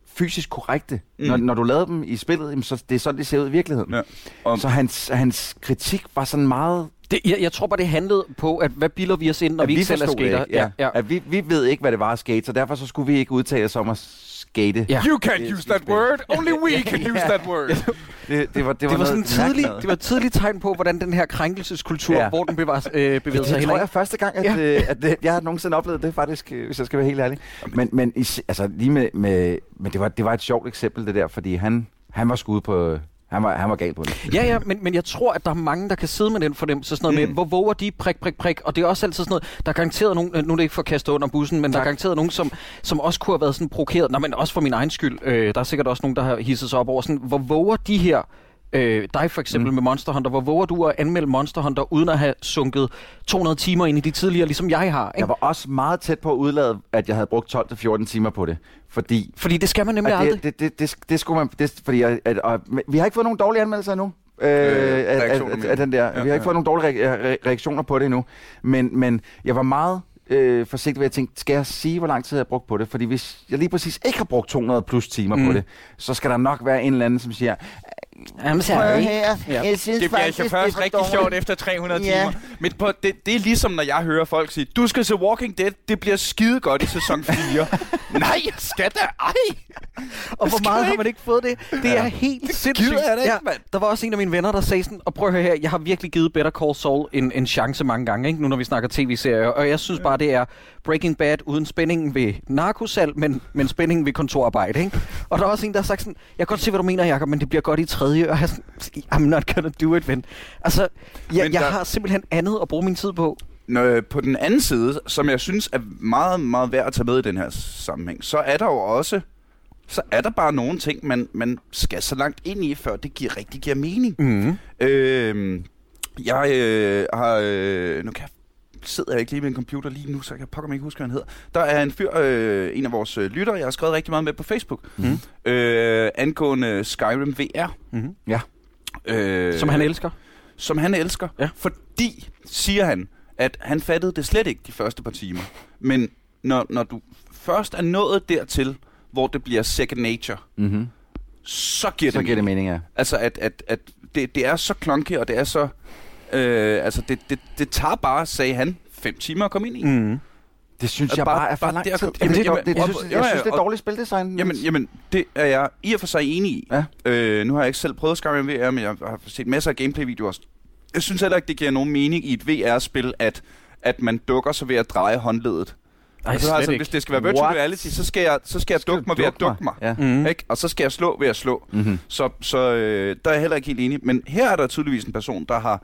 fysisk korrekte. Mm. Når, når du lavede dem i spillet, jamen, så det er sådan, det ser ud i virkeligheden. Ja. Og, Så hans, hans kritik var sådan meget... Det, jeg, jeg tror bare, det handlede på, at hvad bilder vi os ind, når at vi ikke selv er skater. ikke, Ja. Ja. At vi, vi ved ikke, hvad det var at skate, så derfor så skulle vi ikke udtale os om at skate. Ja. You can't use that word. Only we can use that word. Det, det var, det var, Det var sådan tidlig, det var et tidligt tegn på, hvordan den her krænkelseskultur, ja. Hvor den bevar, øh, bevægede sig Det tror jeg er første gang, at, Ja. øh, at øh, jeg har nogensinde oplevet det faktisk, øh, hvis jeg skal være helt ærlig. Men, men altså, lige med, med, men det var, det var et sjovt eksempel, det der, fordi han, han var skudt på... Han var, han var gal på det. Ja, ja, men, men jeg tror, at der er mange, der kan sidde med den fornemmelse. Sådan noget mm. med, hvor våger de prik, prik, prik. Og det er også altid sådan noget, der er garanteret nogen, øh, nu er det ikke for at kaste under bussen, men tak. der er garanteret nogen, som, som også kunne have været sådan provokeret. Nå, men også for min egen skyld. Øh, der er sikkert også nogen, der har hisset sig op over sådan, hvor våger de her Øh, dig for eksempel mm. med Monster Hunter. Hvor våger du at anmelde Monster Hunter, uden at have sunket 200 timer ind i de tidligere, ligesom jeg har? Ikke? Jeg var også meget tæt på at udlade, at jeg havde brugt 12-14 timer på det. Fordi Fordi det skal man nemlig at aldrig. det, det, det, det, det skulle man... Det, fordi jeg, at, og, vi har ikke fået nogen dårlige anmeldelser endnu. Øh, af, af, reaktioner, af, af den der. Ja, vi har ikke ja. fået nogen dårlige re- re- reaktioner på det endnu. Men, men jeg var meget øh, forsigtig ved at tænke, skal jeg sige, hvor lang tid jeg har brugt på det? Fordi hvis jeg lige præcis ikke har brugt 200 plus timer. Mm. på det, så skal der nok være en eller anden, som siger, Jamen, prøv her, Ja. jeg synes Det bliver faktisk, altså først det er rigtig for sjovt dårligt." efter 300 Ja. timer. Men på, det, det er ligesom, når jeg hører folk sige, du skal se Walking Dead, det bliver skide godt i sæson 4. Nej, jeg skal da ej! Og hvor meget har man ikke fået det? Det er helt sindssygt. da ikke, mand. Der var også en af mine venner, der sagde sådan, og prøv at høre her, jeg har virkelig givet Better Call Saul en, en chance mange gange, ikke? nu når vi snakker tv-serier, og jeg synes bare, det er Breaking Bad uden spændingen ved narkosal, men, men spændingen ved kontorarbejde. Ikke? Og der er også en, der har sagt sådan, jeg kan godt se, hvad du mener, Jacob, men det bliver godt i tredje, og jeg er I'm not gonna do it, ven. Altså, jeg, Men jeg der- har simpelthen andet at bruge min tid på. Når, øh, på den anden side, som jeg synes er meget, meget værd at tage med i den her sammenhæng, så er der jo også, så er der bare nogle ting, man, man skal så langt ind i, før det giver, rigtig giver mening. Mm. Øh, jeg øh, har... Øh, nu kan jeg sidder jeg ikke lige med en computer lige nu, så jeg kan pokker mig ikke huske, hvad han hedder. Der er en fyr, øh, en af vores øh, lyttere, jeg har skrevet rigtig meget med på Facebook, Mhm. øh, angående Skyrim VR. Mm-hmm. Øh, Som han elsker. som han elsker. Ja. Fordi, siger han, at han fattede det slet ikke de første par timer. Men når, når du først er nået dertil, hvor det bliver second nature, Mm-hmm. så giver Så det giver det mening. mening, ja. Altså, at, at, at det, det er så klonky, og det er så... Øh, altså, det, det, det tager bare, sagde han, fem timer at komme ind i. Mm. Det synes jeg bare- bare, er for lang tid. komme- Jamen, det, Jamen, det, det, og- synes, og- jeg synes, det er dårligt spildesign. Jamen, jamen, det er jeg i og for sig enig i. Ja. Øh, nu har jeg ikke selv prøvet Skyrim VR, men jeg har set masser af gameplay-videoer. Jeg synes heller ikke, det giver nogen mening i et VR-spil, at, at man dukker sig ved at dreje håndledet. Ej, Altså, altså, hvis det skal være virtual What? reality, så skal jeg, så skal jeg dukke mig ved at dukke mig. Ja. Ikke? Og så skal jeg slå ved at slå. Mm-hmm. Så, så øh, der er jeg heller ikke helt enig. Men her er der tydeligvis en person, der har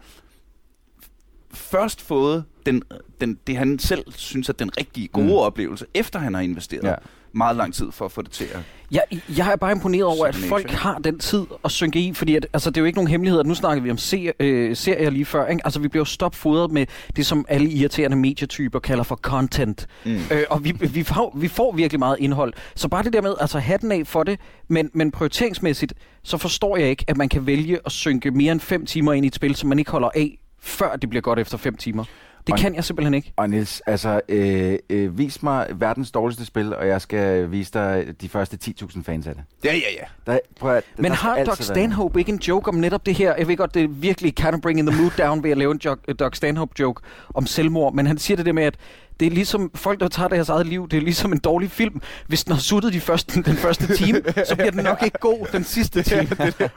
først fået den, den, det, han selv synes er den rigtige gode Mm. oplevelse, efter han har investeret Ja. meget lang tid for at få det til at... Jeg, jeg er bare imponeret over, at folk ikke? har den tid at synke i, fordi at, altså, det er jo ikke nogen hemmelighed, at nu snakker vi om se, øh, serier lige før. Ikke? Altså, vi bliver jo stopfodret med det, som alle irriterende medietyper kalder for content. Mm. Øh, og vi, vi, får, vi får virkelig meget indhold. Så bare det der med, altså hatten af for det, men, men prioriteringsmæssigt, så forstår jeg ikke, at man kan vælge at synke mere end fem timer ind i et spil, som man ikke holder af, før det bliver godt efter fem timer. Det Og- kan jeg simpelthen ikke. Og Niels, altså, øh, øh, vis mig verdens dårligste spil, og jeg skal vise dig de første 10.000 fans af det. Ja, ja, ja. Der, prøv at, Men der har Doc være- Stanhope ikke en joke om netop det her? Jeg ved godt, det er virkelig kind of bringing the mood down ved at lave en jo- Doc Stanhope joke om selvmord, men han siger det der med, at det er ligesom folk, der tager deres eget liv, det er ligesom en dårlig film. Hvis den har suttet de første, den første time, så bliver den nok ikke god den sidste time.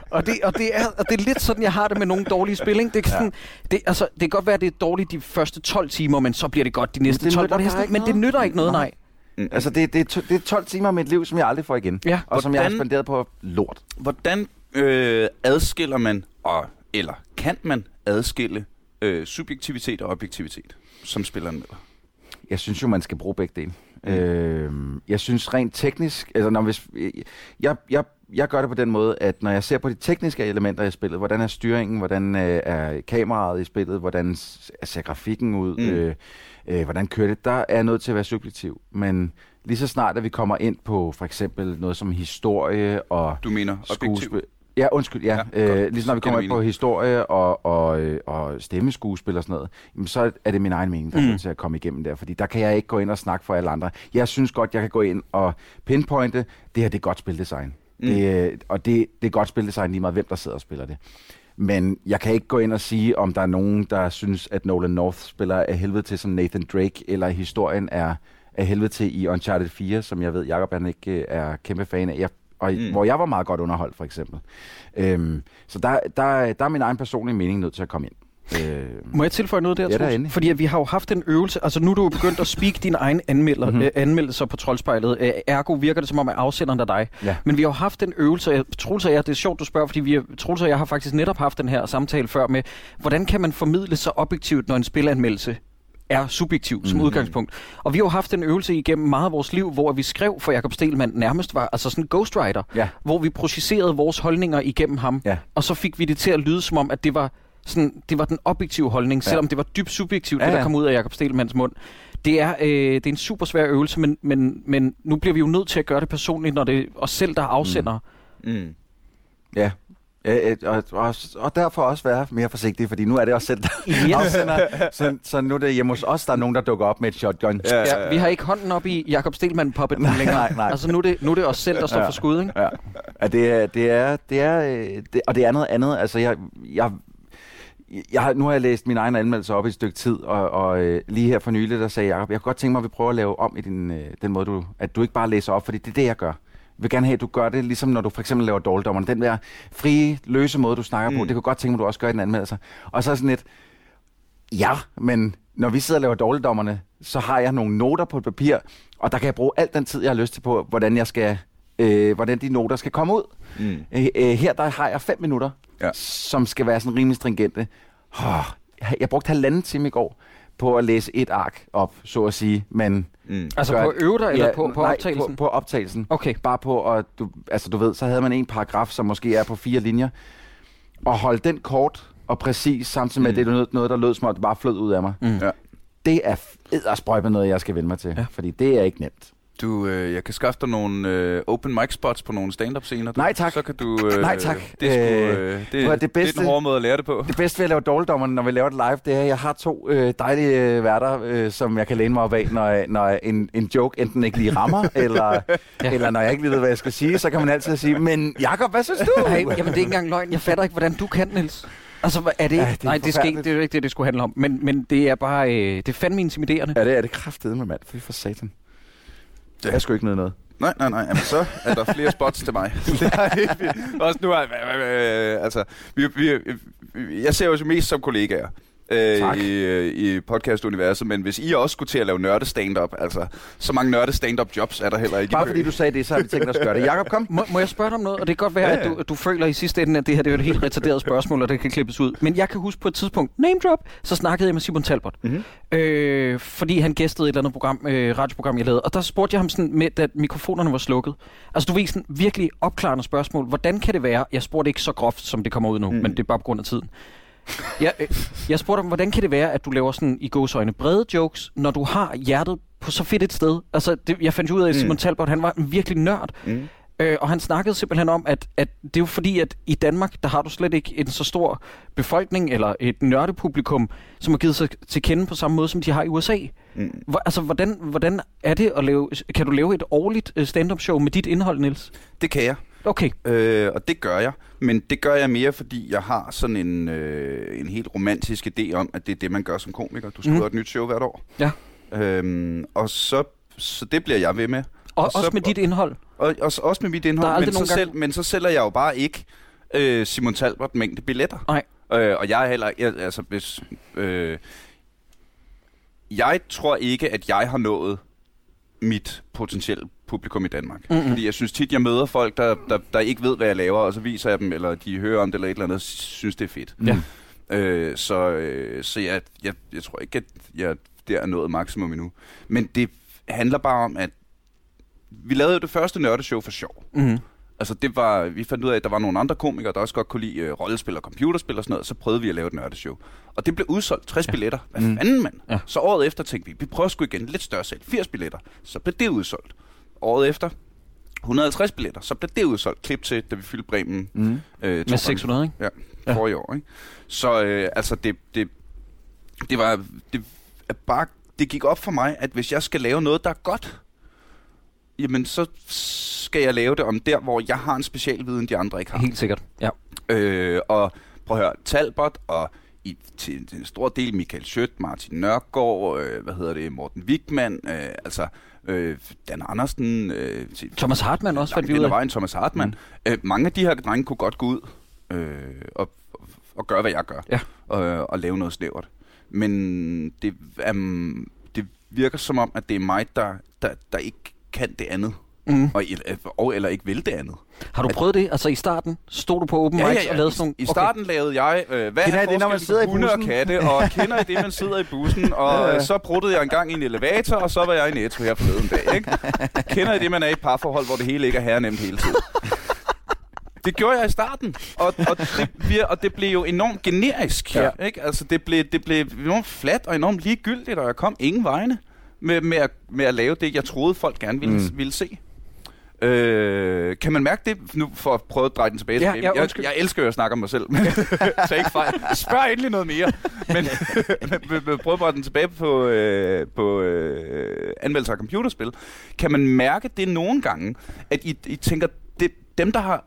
Og det, og det, er, og det er lidt sådan, jeg har det med nogle dårlige spil. Ikke? Det, er sådan, det, altså, det kan godt være, at det er dårligt de første 12 timer, men så bliver det godt de næste det 12. nytter hvor det er bare sådan, ikke men det nytter ikke noget, nej. Mm. Altså, det, det, er to- det er 12 timer af mit liv, som jeg aldrig får igen. Ja. Og som jeg har Hvordan- spenderet på lort. Hvordan øh, adskiller man, og, eller kan man adskille øh, subjektivitet og objektivitet, som spiller med? Jeg synes jo, man skal bruge begge dele. Mm. Øh, jeg synes rent teknisk, altså når hvis, jeg, jeg, jeg gør det på den måde, at når jeg ser på de tekniske elementer i spillet, hvordan er styringen, hvordan øh, er kameraet i spillet, hvordan ser grafikken ud, mm. øh, øh, hvordan kører det, der er jeg nødt til at være subjektiv. Men lige så snart, at vi kommer ind på for eksempel noget som historie og Du mener objektiv? Ja, undskyld, ja. Ja, ja godt. øh, lige når vi kommer ind på historie og, og, øh, og stemmeskuespil og sådan noget, jamen, så er det min egen mening, der er Mm. til at komme igennem der. Fordi der kan jeg ikke gå ind og snakke for alle andre. Jeg synes godt, jeg kan gå ind og pinpointe, det her det er godt spildesign. Mm. Mm. Det, øh, og det, det er godt spildesign lige meget, hvem der sidder og spiller det. Men jeg kan ikke gå ind og sige, om der er nogen, der synes, at Nolan North spiller af helvede til som Nathan Drake, eller historien er af helvede til i Uncharted 4, som jeg ved, Jacob han ikke øh, er kæmpe fan af. Jeg, og, Mm. Hvor jeg var meget godt underholdt, for eksempel. Øhm, så der, der, der er min egen personlige mening nødt til at komme ind. Øh, Må jeg tilføje noget der, Ja, endelig. Fordi at vi har jo haft en øvelse, altså nu er du jo begyndt at speak dine egne anmelder, Mhm. mm-hmm. øh, anmeldelser på troldspejlet. Øh, ergo virker det som om, at afsenderen er dig. ja. Men vi har jo haft en øvelse, jeg- Troels og jeg, det er sjovt, du spørger, fordi vi, Troels og jeg har faktisk netop haft den her samtale før med, hvordan kan man formidle så objektivt, når en spilanmeldelse er subjektiv som Mhm. udgangspunkt. Og vi har jo haft en øvelse igennem meget af vores liv, hvor vi skrev for Jakob Stelman nærmest var altså sådan en ghostwriter, Ja. hvor vi projicerede vores holdninger igennem ham, Ja. og så fik vi det til at lyde som om, at det var sådan, det var den objektive holdning, Ja. selvom det var dybt subjektivt, Ja, det der ja. kom ud af Jakob Stelmans mund. Det er, øh, det er en super svær øvelse, men, men, men nu bliver vi jo nødt til at gøre det personligt, når det er os selv, der er afsender. Mm. Ja. Ja, og, og, og derfor også være mere forsigtig, fordi nu er det også selv, der Yes. afsender. Så, så nu er det hjemme hos os, der er nogen, der dukker op med et shotgun. Ja, Ja, vi har ikke hånden op i Jakob Stelman puppet Nej, længere. nej, nej. Altså nu er, det, nu er det os selv, der står Ja. for skud, ikke? Ja, ja det, er, det er, det er, øh, det, og det er noget andet. Altså, jeg, jeg, jeg, har- nu har jeg læst min egen anmeldelse op i et stykke tid, og, og øh, lige her for nylig, der sagde Jacob, jeg kunne godt tænke mig, at vi prøver at lave om i din, øh, den måde, du, at du ikke bare læser op, fordi det er det, jeg gør. Vil gerne have, at du gør det, ligesom når du for eksempel laver dårligdommerne. Den der frie, løse måde, du snakker mm. på, det kunne godt tænke mig, du også gør i den anmeldelse. Og så sådan lidt, ja, men når vi sidder og laver dårligdommerne, så har jeg nogle noter på et papir, og der kan jeg bruge al den tid, jeg har lyst til på, hvordan jeg skal, øh, hvordan de noter skal komme ud. Mm. Øh, øh, her der har jeg fem minutter, ja. som skal være sådan rimelig stringente. Oh, jeg brugte halvanden time i går på at læse et ark op, så at sige, men... Mm. Altså gør- på at øve dig, eller på, på nej, optagelsen? På, på optagelsen. Okay. Bare på at, du, altså du ved, så havde man en paragraf, som måske er på fire linjer, og holde den kort og præcis, samtidig med, Mm. mm. det er noget, noget, der lød som om, det bare flød ud af mig. Mm. Ja. Det er eddersprøjt med noget, jeg skal vende mig til, Ja. ja. fordi det er ikke nemt. Du, øh, jeg kan skaffe dig nogle øh, open mic spots på nogle stand-up scener. Nej, tak. Så kan du... Øh, Nej, tak. Det er, sgu, Øh, øh, det, at det det er bedste- den hårde måde at lære det på. Det bedste ved at lave dårligdommerne, når vi laver det live, det er, at jeg har to øh, dejlige øh, værter, øh, som jeg kan læne mig op af, når, når en, en joke enten ikke lige rammer, eller, Ja. eller når jeg ikke lige ved, hvad jeg skal sige, så kan man altid sige, men Jakob, hvad synes du? Nej, jamen det er ikke engang løgn. Jeg fatter ikke, hvordan du kan, Niels. Altså, er det ikke? Ja, det er Nej, det, skal ikke, det er ikke det, det skulle handle om. Men, men det er bare, øh, det er fandme intimiderende. Ja, det er det kraftedeme, med mand. Fy for satan. Det er sgu ikke noget noget. Nej, nej, nej. Jamen, så er der flere spots til mig. Også nu er... Øh, altså, vi, vi, jeg ser jo mest som kollegaer. Øh, i, øh, i podcast-universet, men hvis I også skulle til at lave nørde stand-up, altså, så mange nørde stand-up jobs er der heller ikke. Bare fordi du sagde det, så har vi tænkt os at gøre det. Jakob, kom. Må, må jeg spørge dig om noget? Og det kan godt være, Ja, at du, du føler i sidste ende, at det her det er et helt retarderet spørgsmål, og det kan klippes ud. Men jeg kan huske på et tidspunkt, name drop, så snakkede jeg med Simon Talbot. Mhm. Øh, fordi han gæstede et eller andet program, øh, radioprogram, jeg lavede. Og der spurgte jeg ham sådan, med, da mikrofonerne var slukket. Altså du ved sådan virkelig opklarende spørgsmål. Hvordan kan det være? Jeg spurgte ikke så groft, som det kommer ud nu, mm. men det er bare på grund af tiden. Jeg, øh, jeg spurgte ham, hvordan kan det være, at du laver sådan i gåsøjne brede jokes, når du har hjertet på så fedt et sted? Altså, det, jeg fandt ud af, at Simon Mm. Talbot, han var en virkelig nørd. Mm. Øh, og han snakkede simpelthen om, at, at det er jo fordi, at i Danmark, der har du slet ikke en så stor befolkning, eller et nørdepublikum, som har givet sig til kende på samme måde, som de har i USA. Mm. Hvor, altså, hvordan, hvordan er det at lave... Kan du lave et årligt øh, stand-up show med dit indhold, Niels? Det kan jeg. Okay. Øh, og det gør jeg. Men det gør jeg mere, fordi jeg har sådan en, øh, en helt romantisk idé om, at det er det, man gør som komiker. Du skriver mm. et nyt show hvert år. Ja. Øhm, og så, så det bliver jeg ved med. Og, Og så- også med dit indhold. Og, og så- også med mit indhold, men så, gang- selv, men så sælger jeg jo bare ikke øh, Simon Talbot mængde billetter. Nej. Øh, og jeg er heller jeg, altså hvis... Øh, jeg tror ikke, at jeg har nået mit potentielle publikum i Danmark. Mhm. Fordi jeg synes tit, jeg møder folk, der, der, der ikke ved, hvad jeg laver, og så viser jeg dem, eller de hører om det eller et eller andet, og synes, det er fedt. Ja. Øh, så øh, så jeg, jeg, jeg tror ikke, at jeg der er nået maksimum endnu. Men det handler bare om, at vi lavede jo det første nørdeshow for sjov. Mm-hmm. Altså det var, vi fandt ud af, at der var nogle andre komikere, der også godt kunne lide øh, rollespil og computerspil og sådan noget, så prøvede vi at lave et nørdeshow. Og det blev udsolgt 60 ja. billetter. Hvad Mm. fanden, mand? Ja. Så året efter tænkte vi, vi prøver sgu igen lidt større sal, 80 billetter. Så blev det udsolgt. Året efter, 150 billetter, så blev det udsolgt. Klip til, da vi fyldte Bremen Mm. øh, Med gange 600, ikke? Ja, Ja. forrige år, ikke? Så øh, altså, det, det, det var, det, bare, det gik op for mig, at hvis jeg skal lave noget, der er godt, jamen så skal jeg lave det om der, hvor jeg har en specialviden, de andre ikke har. Helt sikkert. Ja. Øh, og prøv at høre, Talbot og i, til, til en stor del Michael Schødt, Martin Nørgaard, øh, hvad hedder det, Morten Wigman, øh, altså øh, Dan Andersen, øh, til, Thomas Hartmann også, fandt vi ud af. vejen, Thomas Hartmann. Mm. Øh, mange af de her drenge kunne godt gå ud øh, og, og gøre, hvad jeg gør. Ja. Og, og lave noget snævert. Men det, um, det virker som om, at det er mig, der, der, der ikke kan det andet. Mm. Og, eller- og eller ikke vil det andet. Har du prøvet det? Altså i starten stod du på open mics og lavede sådan nogle... I starten okay. lavede jeg, øh, hvad Kender er I det, når man sidder i hunde og bussen? katte, og kender I det, man sidder i bussen, og Ja, ja. øh, så bruttede jeg en gang i en elevator, og så var jeg i Netto her forleden dag, ikke? Kender I det, man er i et parforhold, hvor det hele ikke er herrenemt hele tiden? Det gjorde jeg i starten, og, og, det, og det blev jo enormt generisk. Ja. Ja. Ikke? Altså, det, blev, det blev enormt fladt og enormt ligegyldigt, og jeg kom ingen vegne med, med, at, med at lave det, jeg troede, folk gerne ville, Mm. ville se. Øh, kan man mærke det, nu for at prøve at dreje den tilbage? Ja, til ja, jeg, jeg elsker jo at snakke om mig selv, men tag ikke fejl. Spørg endelig noget mere. Men, prøv at dreje den tilbage på, øh, på øh, anmeldelse af computerspil. Kan man mærke det nogle gange, at I, I tænker, det, dem der har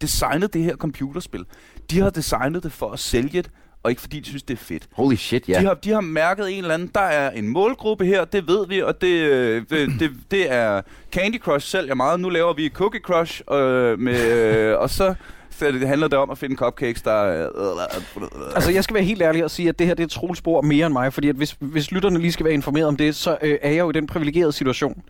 designet det her computerspil, de har designet det for at sælge det, og ikke fordi de synes, det er fedt. Holy shit, ja. De, har, de har mærket en eller anden, der er en målgruppe her, det ved vi, og det, øh, det, det, det er Candy Crush sælger meget. Nu laver vi Cookie Crush, øh, med, øh, og så, så det handler det om at finde cupcakes, der er... Altså, jeg skal være helt ærlig og sige, at det her det er Troels spor mere end mig, fordi at hvis, hvis lytterne lige skal være informeret om det, så øh, er jeg jo i den privilegerede situation,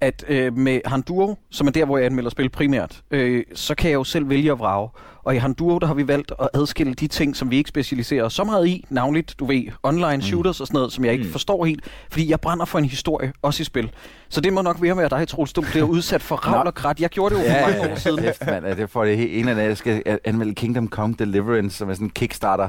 at øh, med Handuro, som er der, hvor jeg anmelder spil primært, øh, så kan jeg jo selv vælge at vrage. Og i Handuro, der har vi valgt at adskille de ting, som vi ikke specialiserer så meget i, navnligt, du ved, online shooters og sådan noget, som jeg ikke Mm. forstår helt, fordi jeg brænder for en historie, også i spil. Så det må nok være med dig, Troels, du bliver udsat for ravl og krat. Jeg gjorde det jo for mange år siden. Ja, Det får det helt en eller anden, jeg skal anmelde Kingdom Come Deliverance, som er sådan en Kickstarter.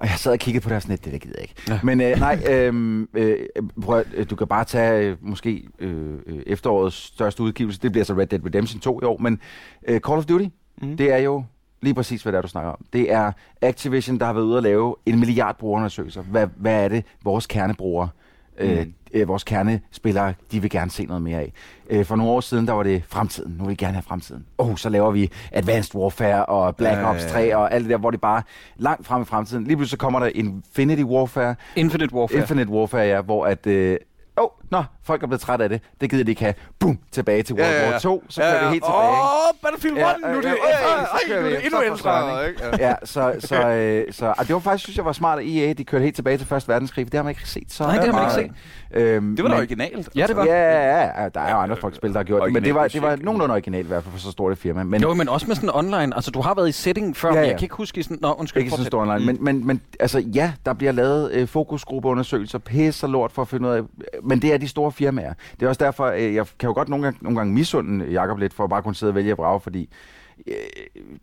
Og jeg sad og kiggede på det og sådan lidt, det der gider jeg ikke. Ja. Men øh, nej, øh, øh, prøv, at- øh, du kan bare tage øh, måske øh, øh, efterårets største udgivelse. Det bliver så Red Dead Redemption 2 i år. Men øh, Call of Duty, Mm. det er jo lige præcis, hvad det er, du snakker om. Det er Activision, der har været ude at lave en milliard brugerundersøgelser. Hvad, hvad er det, vores kernebrugere, Mm. øh, vores kernespillere, de vil gerne se noget mere af. Øh, for nogle år siden, der var det fremtiden. Nu vil vi gerne have fremtiden. Oh, så laver vi Advanced Warfare og Black Ja, Ops ja, 3 ja. og alt det der, hvor det bare langt frem i fremtiden. Lige pludselig så kommer der Infinity Warfare, Infinite Warfare. Infinite Warfare, ja, hvor at... Øh, oh, Nå, folk er blevet trætte af det. Det gider de ikke have. Bum, tilbage til World Ja, ja, ja. War 2. Så kører vi helt tilbage. Åh, oh, Battlefield 1, Ja, nu er det, ja, ja, ja, endnu ældre. Ja. Ja, så, så, øh, så og det var faktisk, synes jeg, var smart af EA. De kørte helt tilbage til Første Verdenskrig, for det har man ikke set så Nej, det har man ikke af. Øhm, Det var da men- originalt. Ja, det var. Ja, ja, ja, der er jo andre folk spil, der har gjort det, men det var, det var nogenlunde originalt i hvert fald for så stort et firma. Men Jo, men også med sådan online. Altså, du har været i setting før, Ja, ja, ja. ja. jeg kan ikke huske i sådan... Nå, undskyld. ikke sådan stor online. Men, men, men altså, ja, der bliver lavet øh, fokusgruppeundersøgelser, pisse lort for at finde ud af, men det er de store firmaer. Det er også derfor, øh, jeg kan jo godt nogle gange, nogle gange misunde øh, Jacob lidt, for at bare kunne sidde og vælge og brage, fordi øh,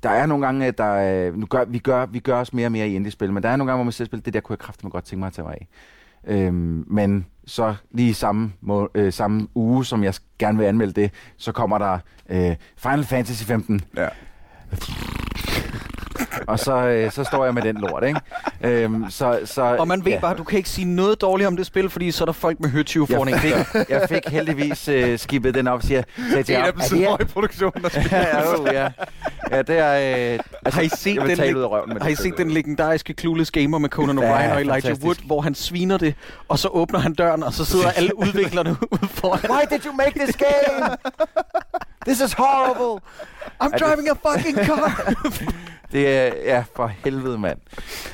der er nogle gange, at der, øh, nu gør, vi, gør, vi gør os mere og mere i indie-spil, men der er nogle gange, hvor man ser spiller, det der kunne jeg kraftigt godt tænke mig at tage mig af. Øhm, men så lige samme, må, øh, samme uge, som jeg gerne vil anmelde det, så kommer der øh, Final Fantasy 15. Ja. Og så, øh, så står jeg med den lort, ikke? Øhm, så, så, Og man ved ja. bare, du kan ikke sige noget dårligt om det spil, fordi så er der folk med høtyve foran en. jeg fik, jeg fik heldigvis øh, skibet den op, siger, sagde til En ham, af dem er det her- i produktionen og spiller. ja, jo, ja. ja, det er... Øh, altså, Har I set jeg vil den lig- ud af røven med Har I set den legendariske Clueless Gamer med Conan Ja, O'Brien og Elijah fantastisk. Wood, hvor han sviner det, og så åbner han døren, og så sidder alle udviklerne ude foran. Why did you make this game? This is horrible. I'm driving a fucking car! Det er, ja, for helvede, mand.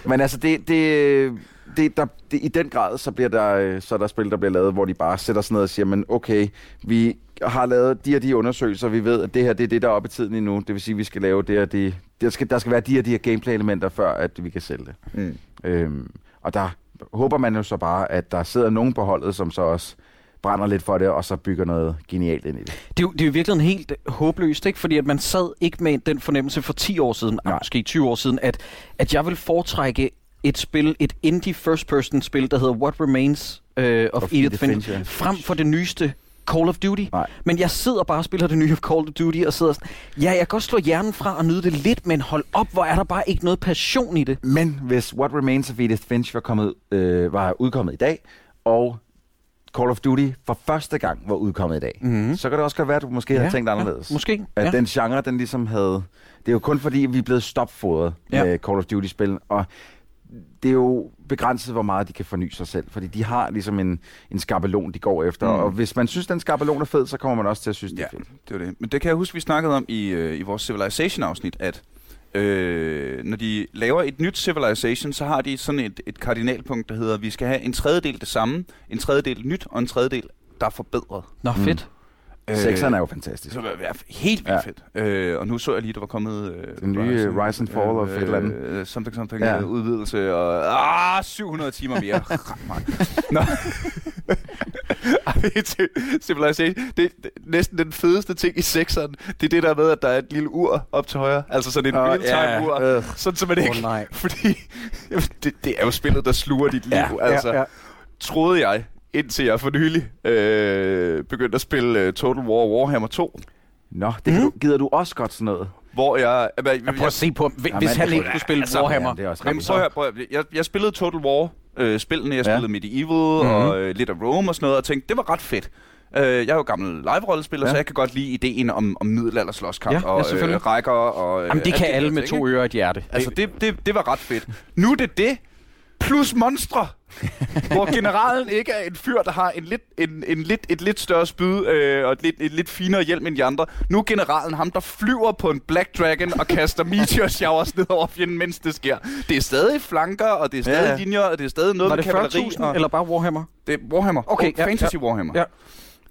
Men altså, det, det, det, der, det, i den grad, så bliver der, øh, så er der spil, der bliver lavet, hvor de bare sætter sig ned og siger, men okay, vi har lavet de og de undersøgelser, vi ved, at det her, det er det, der er oppe i tiden endnu. Det vil sige, at vi skal lave det og det. Der skal, der skal være de og de her gameplay-elementer, før at vi kan sælge det. Mm. Øhm, og der håber man jo så bare, at der sidder nogen på holdet, som så også brænder lidt for det, og så bygger noget genialt ind i det. Det er, jo, det er jo virkelig helt håbløst, ikke? Fordi at man sad ikke med den fornemmelse for 10 år siden, Nej. måske 20 år siden, at, at jeg vil foretrække et spil, et indie first-person spil, der hedder What Remains uh, of, Of Edith Finch, frem for det nyeste Call of Duty. Nej. Men jeg sidder bare og spiller det nye of Call of Duty, og sidder sådan, ja, jeg kan godt slå hjernen fra og nyde det lidt, men hold op, hvor er der bare ikke noget passion i det. Men hvis What Remains of Edith Finch var, kommet, øh, var udkommet i dag, og Call of Duty for første gang var udkommet i dag, Mhm. så kan det også godt være, at du måske ja, havde tænkt anderledes. Ja, måske. At Ja. den genre, den ligesom havde... Det er jo kun fordi, vi er blevet stopfodret ja. Med Call of Duty-spil, og det er jo begrænset, hvor meget de kan forny sig selv, fordi de har ligesom en, en skabelon, de går efter, Mm. og hvis man synes, den skabelon er fed, så kommer man også til at synes, det Ja, er fedt. det var det. Men det kan jeg huske, vi snakkede om i, øh, i vores Civilization-afsnit, at øh, når de laver et nyt Civilization, så har de sådan et, et kardinalpunkt, der hedder, at vi skal have en tredjedel det samme, en tredjedel nyt, og en tredjedel, der er forbedret. Nå, Mm. fedt. Øh, Sekseren er jo fantastisk. Så det var helt vildt ja. Fedt. Øh, og nu så jeg lige, der var kommet... Øh, Den nye Rise and Fall of et eller andet. Øh, something, something, Ja. ja. udvidelse, og ah, 700 timer mere. Nå. Civilization, det, det, næsten den fedeste ting i sekseren, det er det der med, at der er et lille ur op til højre. Altså sådan en real-time ur. øh. Sådan, så man ikke... nej. Fordi det, det er jo spillet, der sluger dit liv. Ja, altså, ja, ja. troede jeg, indtil jeg for nylig øh, begyndte at spille uh, Total War Warhammer 2. Nå, det Mm. du, gider du også godt sådan noget? Hvor jeg... Jeg, jeg, prøver at se på, hvis Jamen, han det- ikke kunne spille altså, Warhammer. Ja, det er også prøv at, prøv at, jeg, jeg spillede Total War øh, spillene, jeg Ja. spillede Medieval mm-hmm. og øh, lidt af Rome og sådan noget, og tænkte, det var ret fedt. Øh, jeg er jo gammel live-rollespiller, ja. Ja. så jeg kan godt lide ideen om, om middelalder slåskamp Ja, ja, og øh, selvfølgelig. rækker og... Øh, Jamen, det kan alle ting, med ikke? to ører og et hjerte. Altså, det, det, det var ret fedt. Nu er det det, plus monstre. hvor generalen ikke er en fyr, der har en lidt, en, en lidt, et lidt større spyd øh, og et lidt, et lidt finere hjelm end de andre. Nu er generalen ham, der flyver på en Black Dragon og kaster meteor showers ned over fjenden, mens det sker. Det er stadig flanker, og det er stadig Ja, linjer, og det er stadig noget Var med det kavaleri. 40.000, og- eller bare Warhammer? det er Warhammer. Okay, Oh, ja, Fantasy ja. Warhammer.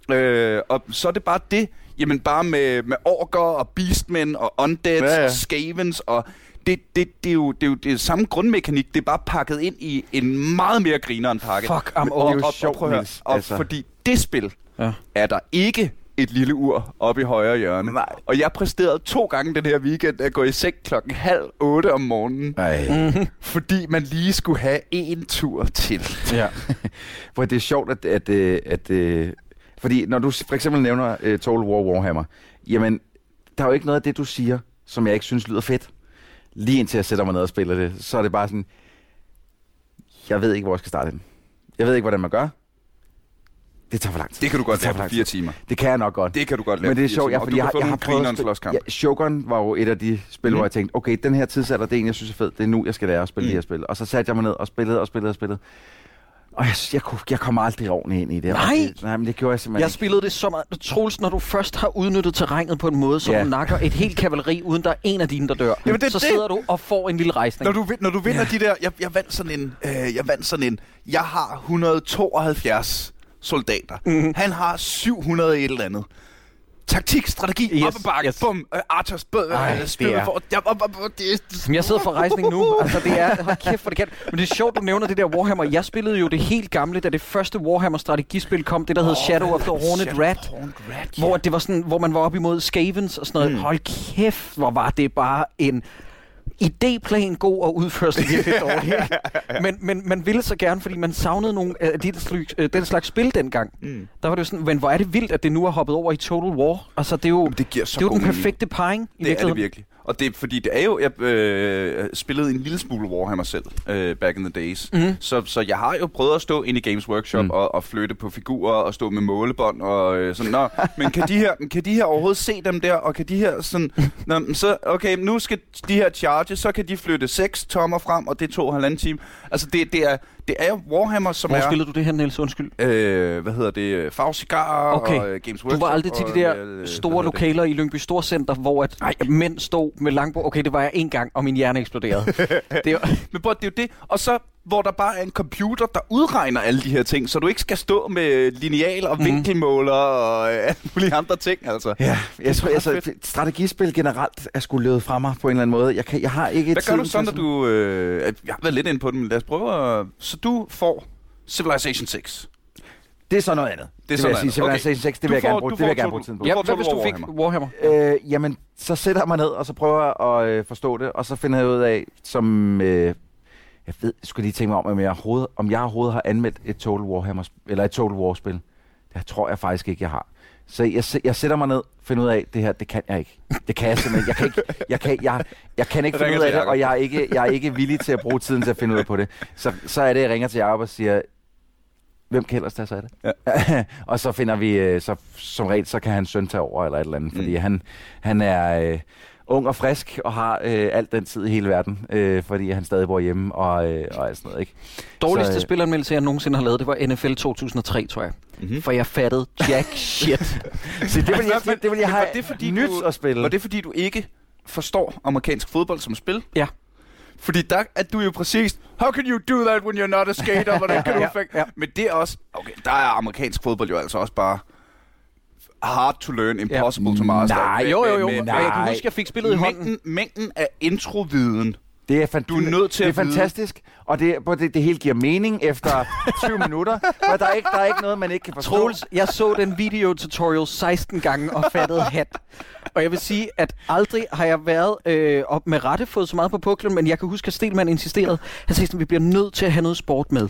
Ja. Øh, og så er det bare det, jamen bare med, med orker og beastmen og undeads Ja, ja, skavens og det, det, det, er jo, det, er jo det er samme grundmekanik, det er bare pakket ind i en meget mere grineren pakke. Fuck, old. og, Det er jo og, sjovt, og, prøv Niels, og altså. fordi det spil Ja. er der ikke et lille ur oppe i højre hjørne. Nej. Og jeg præsterede to gange den her weekend at gå i seng klokken halv otte om morgenen, Ej. fordi man lige skulle have en tur til. Ja. For det er sjovt, at... at, øh, at, at fordi når du for eksempel nævner uh, Total War Warhammer, jamen, der er jo ikke noget af det, du siger, som jeg ikke synes lyder fedt. Lige indtil jeg sætter mig ned og spiller det, så er det bare sådan, jeg ved ikke, hvor jeg skal starte den. Jeg ved ikke, hvordan man gør. Det tager for lang tid. Det kan du godt tager lave for på fire timer. Det kan jeg nok godt. Det kan du godt lave Men det er sjovt, ja, fordi jeg, jeg har prøvet at spille, ja, Shogun var jo et af de spil, mm. Hvor jeg tænkte, okay, den her tidsalder, det er en, jeg synes er fed. Det er nu, jeg skal lære at spille mm. Mm. de her spil. Og så satte jeg mig ned og spillede og spillede og spillede. Og jeg, jeg, kunne, jeg kom aldrig ordentligt ind i det. Nej! Det, nej, men det gjorde jeg simpelthen Jeg ikke. spillede det så meget. Troels, når du først har udnyttet terrænet på en måde, så Ja. du nakker et helt kavaleri, uden der er en af dine, der dør, Jamen, det så det. sidder du og får en lille rejsning. Når du, når du vinder de der... Jeg, jeg vandt sådan en... Øh, jeg vandt sådan en... Jeg har 172 soldater. Mm-hmm. Han har 700 et eller andet. Taktik, strategi, Yes, op ad bakke, yes. bum, øh, Arthurs, bum, Ej, øh, spil for... Ja, op, op, op, det, Jamen, jeg sidder for rejsning nu. Altså, det er... Hold kæft, for det kan. Men det er sjovt, du nævner det der Warhammer. Jeg spillede jo det helt gamle, da det første Warhammer-strategispil kom. Det, der hed Shadow of the Horned Shadow Rat. Rat, ja. Hvor det var sådan, hvor man var op imod Skavens og sådan noget. Mm. Hold kæft, hvor var det bare en idéplan god og udførsel virkelig dårlig. men, men man ville så gerne, fordi man savnede nogle af de, øh, den slags spil dengang. Mm. Der var det jo sådan, men hvor er det vildt, at det nu er hoppet over i Total War. Altså, det er jo, Jamen, det giver så det er jo den mening. perfekte parring i Det er det virkelig. Og det er fordi, det er jo, jeg øh, spillede en lille smule Warhammer selv, øh, back in the days. Mhm. Så, så jeg har jo prøvet at stå ind i Games Workshop Mm. mm. og, og flytte på figurer og stå med målebånd og øh, sådan. Nå, men kan de, her, kan de her overhovedet se dem der? Og kan de her sådan... Nå, så, okay, nu skal de her charges, så kan de flytte 6 tommer frem, og det tog halvanden time. Altså, det, det, er, det er Warhammer, som Hvor er... spillede du det her, Niels? Undskyld. Øh, hvad hedder det? Farve Cigar Okay. og øh, Games Du Workshop. var aldrig til de der store hedder det? lokaler i Lyngby Storcenter, hvor at Nej. mænd stod med langbord. Okay, det var jeg en gang, og min hjerne eksploderede. det var, Men bror, det er jo det. Og så, hvor der bare er en computer, der udregner alle de her ting, så du ikke skal stå med lineal og Mhm. vinkelmåler og øh, alle mulige andre ting, altså. Ja, jeg tror, altså, strategispil generelt er skulle løbet fra mig på en eller anden måde. Jeg, kan, jeg har ikke Hvad gør du sådan- du... Øh, at- jeg har været lidt inde på det, men lad os prøve at... Så du får Civilization 6. Det er så noget andet. Det, er det så vil jeg noget sige. andet. Civilization Okay. 6, det vil jeg får- gerne bruge, det vil jeg gerne bruge tiden på. ja, hvad hvis du fik Warhammer. Warhammer? Øh, jamen, så sætter jeg mig ned, og så prøver jeg at øh, forstå det, og så finder jeg ud af, som... Øh, jeg ved, skulle lige tænke mig om, om jeg, overhovedet, om jeg overhovedet har anmeldt et Total Warhammer, eller et Total War-spil. Det tror jeg faktisk ikke, jeg har. Så jeg, jeg sætter mig ned, finder ud af, det her, det kan jeg ikke. Det kan jeg simpelthen. Jeg kan ikke, jeg kan, jeg, jeg kan ikke finde ud af det, og jeg er, ikke, jeg er ikke villig til at bruge tiden til at finde ud af på det. Så, så er det, jeg ringer til Jacob og siger, hvem kan ellers tage sig af det? Ja. og så finder vi, øh, så, som regel, så kan han søn tage over eller et eller andet, fordi Mm. han, han er øh, ung og frisk og har øh, alt den tid i hele verden, øh, fordi han stadig bor hjemme og, øh, og alt sådan noget, ikke? Dårligste Så, øh, spilanmeldelse, jeg nogensinde har lavet, det var NFL 2003, tror jeg. Mm-hmm. For jeg fattede jack shit. Så det vil jeg, det vil jeg Men have var det, fordi nyt du- at spille. Var det fordi, du ikke forstår amerikansk fodbold som spil? Ja. Fordi der er du jo præcis, how can you do that when you're not a skater? Hvordan kan du Ja, ja. Men det er også, okay, der er amerikansk fodbold jo altså også bare hard to learn, impossible Ja. to master. Nej, jo, jo, jo. Men jeg kan nej. huske, jeg fik spillet i hånden. mængden, mængden af introviden. Det er, fan- Du er nødt til det er fantastisk, og det, det, det hele giver mening efter 20 minutter. For der er, ikke, der er ikke noget, man ikke kan forstå. Troels, jeg så den video tutorial 16 gange og fattede hat. Og jeg vil sige, at aldrig har jeg været øh, op med rette fået så meget på puklen, men jeg kan huske, at Stelman insisterede. Han sagde sådan, vi bliver nødt til at have noget sport med.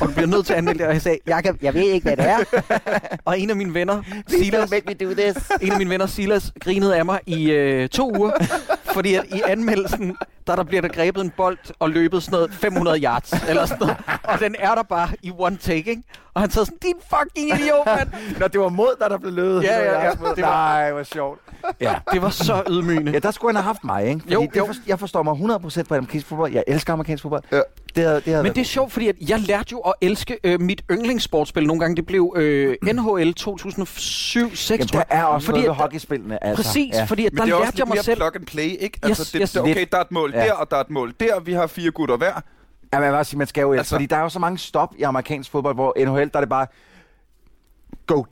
Og du bliver nødt til at anmelde det. Og jeg sagde, Jakob, jeg ved ikke, hvad det er. og en af mine venner, Silas, make me do this. en af mine venner, Silas, grinede af mig i øh, to uger. Fordi at i anmeldelsen, der, der bliver der grebet en bold og løbet sådan noget 500 yards. Eller sådan noget. Og den er der bare i one take, ikke? Og han sad sådan, din fucking idiot, mand. Når det var mod dig, der blev løbet. Ja, ja, ja. Det Det var... var- Nej, hvor sjovt. Ja. Det var så ydmygende. Ja, der skulle han have haft mig, ikke? Fordi Jo, det jo. For, jeg forstår mig 100% på amerikansk fodbold. Jeg elsker amerikansk fodbold. Ja. Det havde, det havde Men det er sjovt, fordi at jeg lærte jo at elske øh, mit yndlingssportspil nogle gange. Det blev øh, NHL 2007-6, Jamen, tror der jeg. er også Fordi noget ved at der- hockeyspillene. Altså. Præcis, Ja. fordi at Men der det er også lærte jeg lidt mig mere selv. plug and play, ikke? Altså, Yes, det, yes. det, okay, Lidt. der er et mål Ja. der, og der er et mål der. Vi har fire gutter hver. Ja, også sige, man skal jo altså, fordi der er jo så mange stop i amerikansk fodbold, hvor NHL, der er det bare go.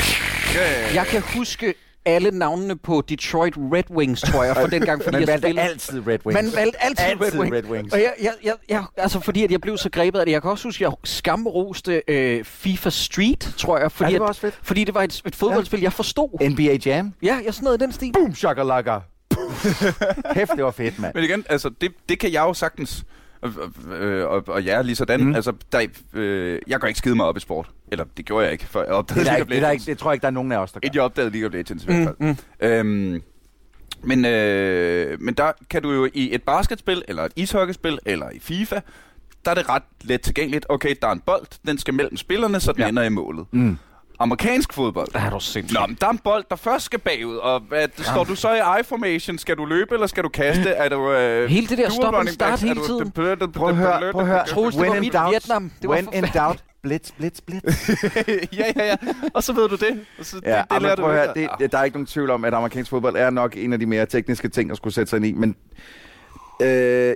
Jeg kan huske alle navnene på Detroit Red Wings, tror jeg, fra dengang, fordi Man jeg valgte spillede. altid Red Wings. Man valgte altid, Altid Red, Wings. Red Wings. Og jeg, jeg, jeg, jeg, altså fordi at jeg blev så grebet af det. Jeg kan også huske, at jeg skamroste øh, FIFA Street, tror jeg. Fordi, Ja, det var at, også fedt. fordi det var et, et fodboldspil, jeg forstod. NBA Jam. Ja, jeg sådan noget i den stil. Boom, shakalaka. Kæft, det var fedt, mand. Men igen, altså, det, det kan jeg jo sagtens. Og, øh, og, og jeg er lige sådan. Mm. Mm. Altså, der, øh, jeg går ikke skide meget op i sport. Eller det gjorde jeg ikke, før jeg opdagede Det, er ikke, det, er ikke, det tror jeg ikke, der er nogen af os, der gør. Jeg opdagede League of Legends i hvert fald. Mm, mm. Øhm, men, øh, men der kan du jo i et basketspil, eller et ishockeyspil, eller i FIFA, der er det ret let tilgængeligt. Okay, der er en bold, den skal mellem spillerne, så den Ja. ja. ender i målet. Mm. Amerikansk fodbold. Er du sindssygt? Nå, men der er en bold, der først skal bagud, og hvad, står du så i I-formation? Skal du løbe, eller skal du kaste? Er du, øh, Hele det der stop and running start? Er hele du- tiden. Prøv at høre, prøv at høre. Troels, det When var in mit doubt, Vietnam. Det var when in doubt, Blitz, blitz, blitz. ja, ja, ja. Og så ved du det. Og så, Ja, det, det, prøv at høre, det, det, der er ikke nogen tvivl om, at amerikansk fodbold er nok en af de mere tekniske ting, at skulle sætte sig ind i, men øh,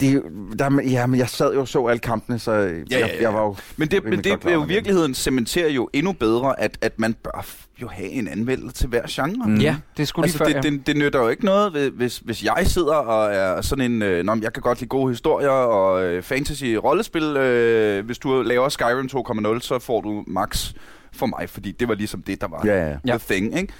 det, der, ja, men jeg sad jo og så alle kampene, så ja, ja, jeg, ja. jeg var jo... Men det, men det er jo virkeligheden cementerer jo endnu bedre, at, at man bør jo have en anmeldelse til hver genre. Mm. Ja, det skulle Altså, lige før, det, ja. det, det nytter jo ikke noget, hvis- hvis, jeg sidder og er sådan en... Øh, Nå, jeg kan godt lide gode historier og øh, fantasy-rollespil. Øh, hvis du laver Skyrim 2.0, så får du max for mig, fordi det var ligesom det, der var Ja, ja. the thing, ikke?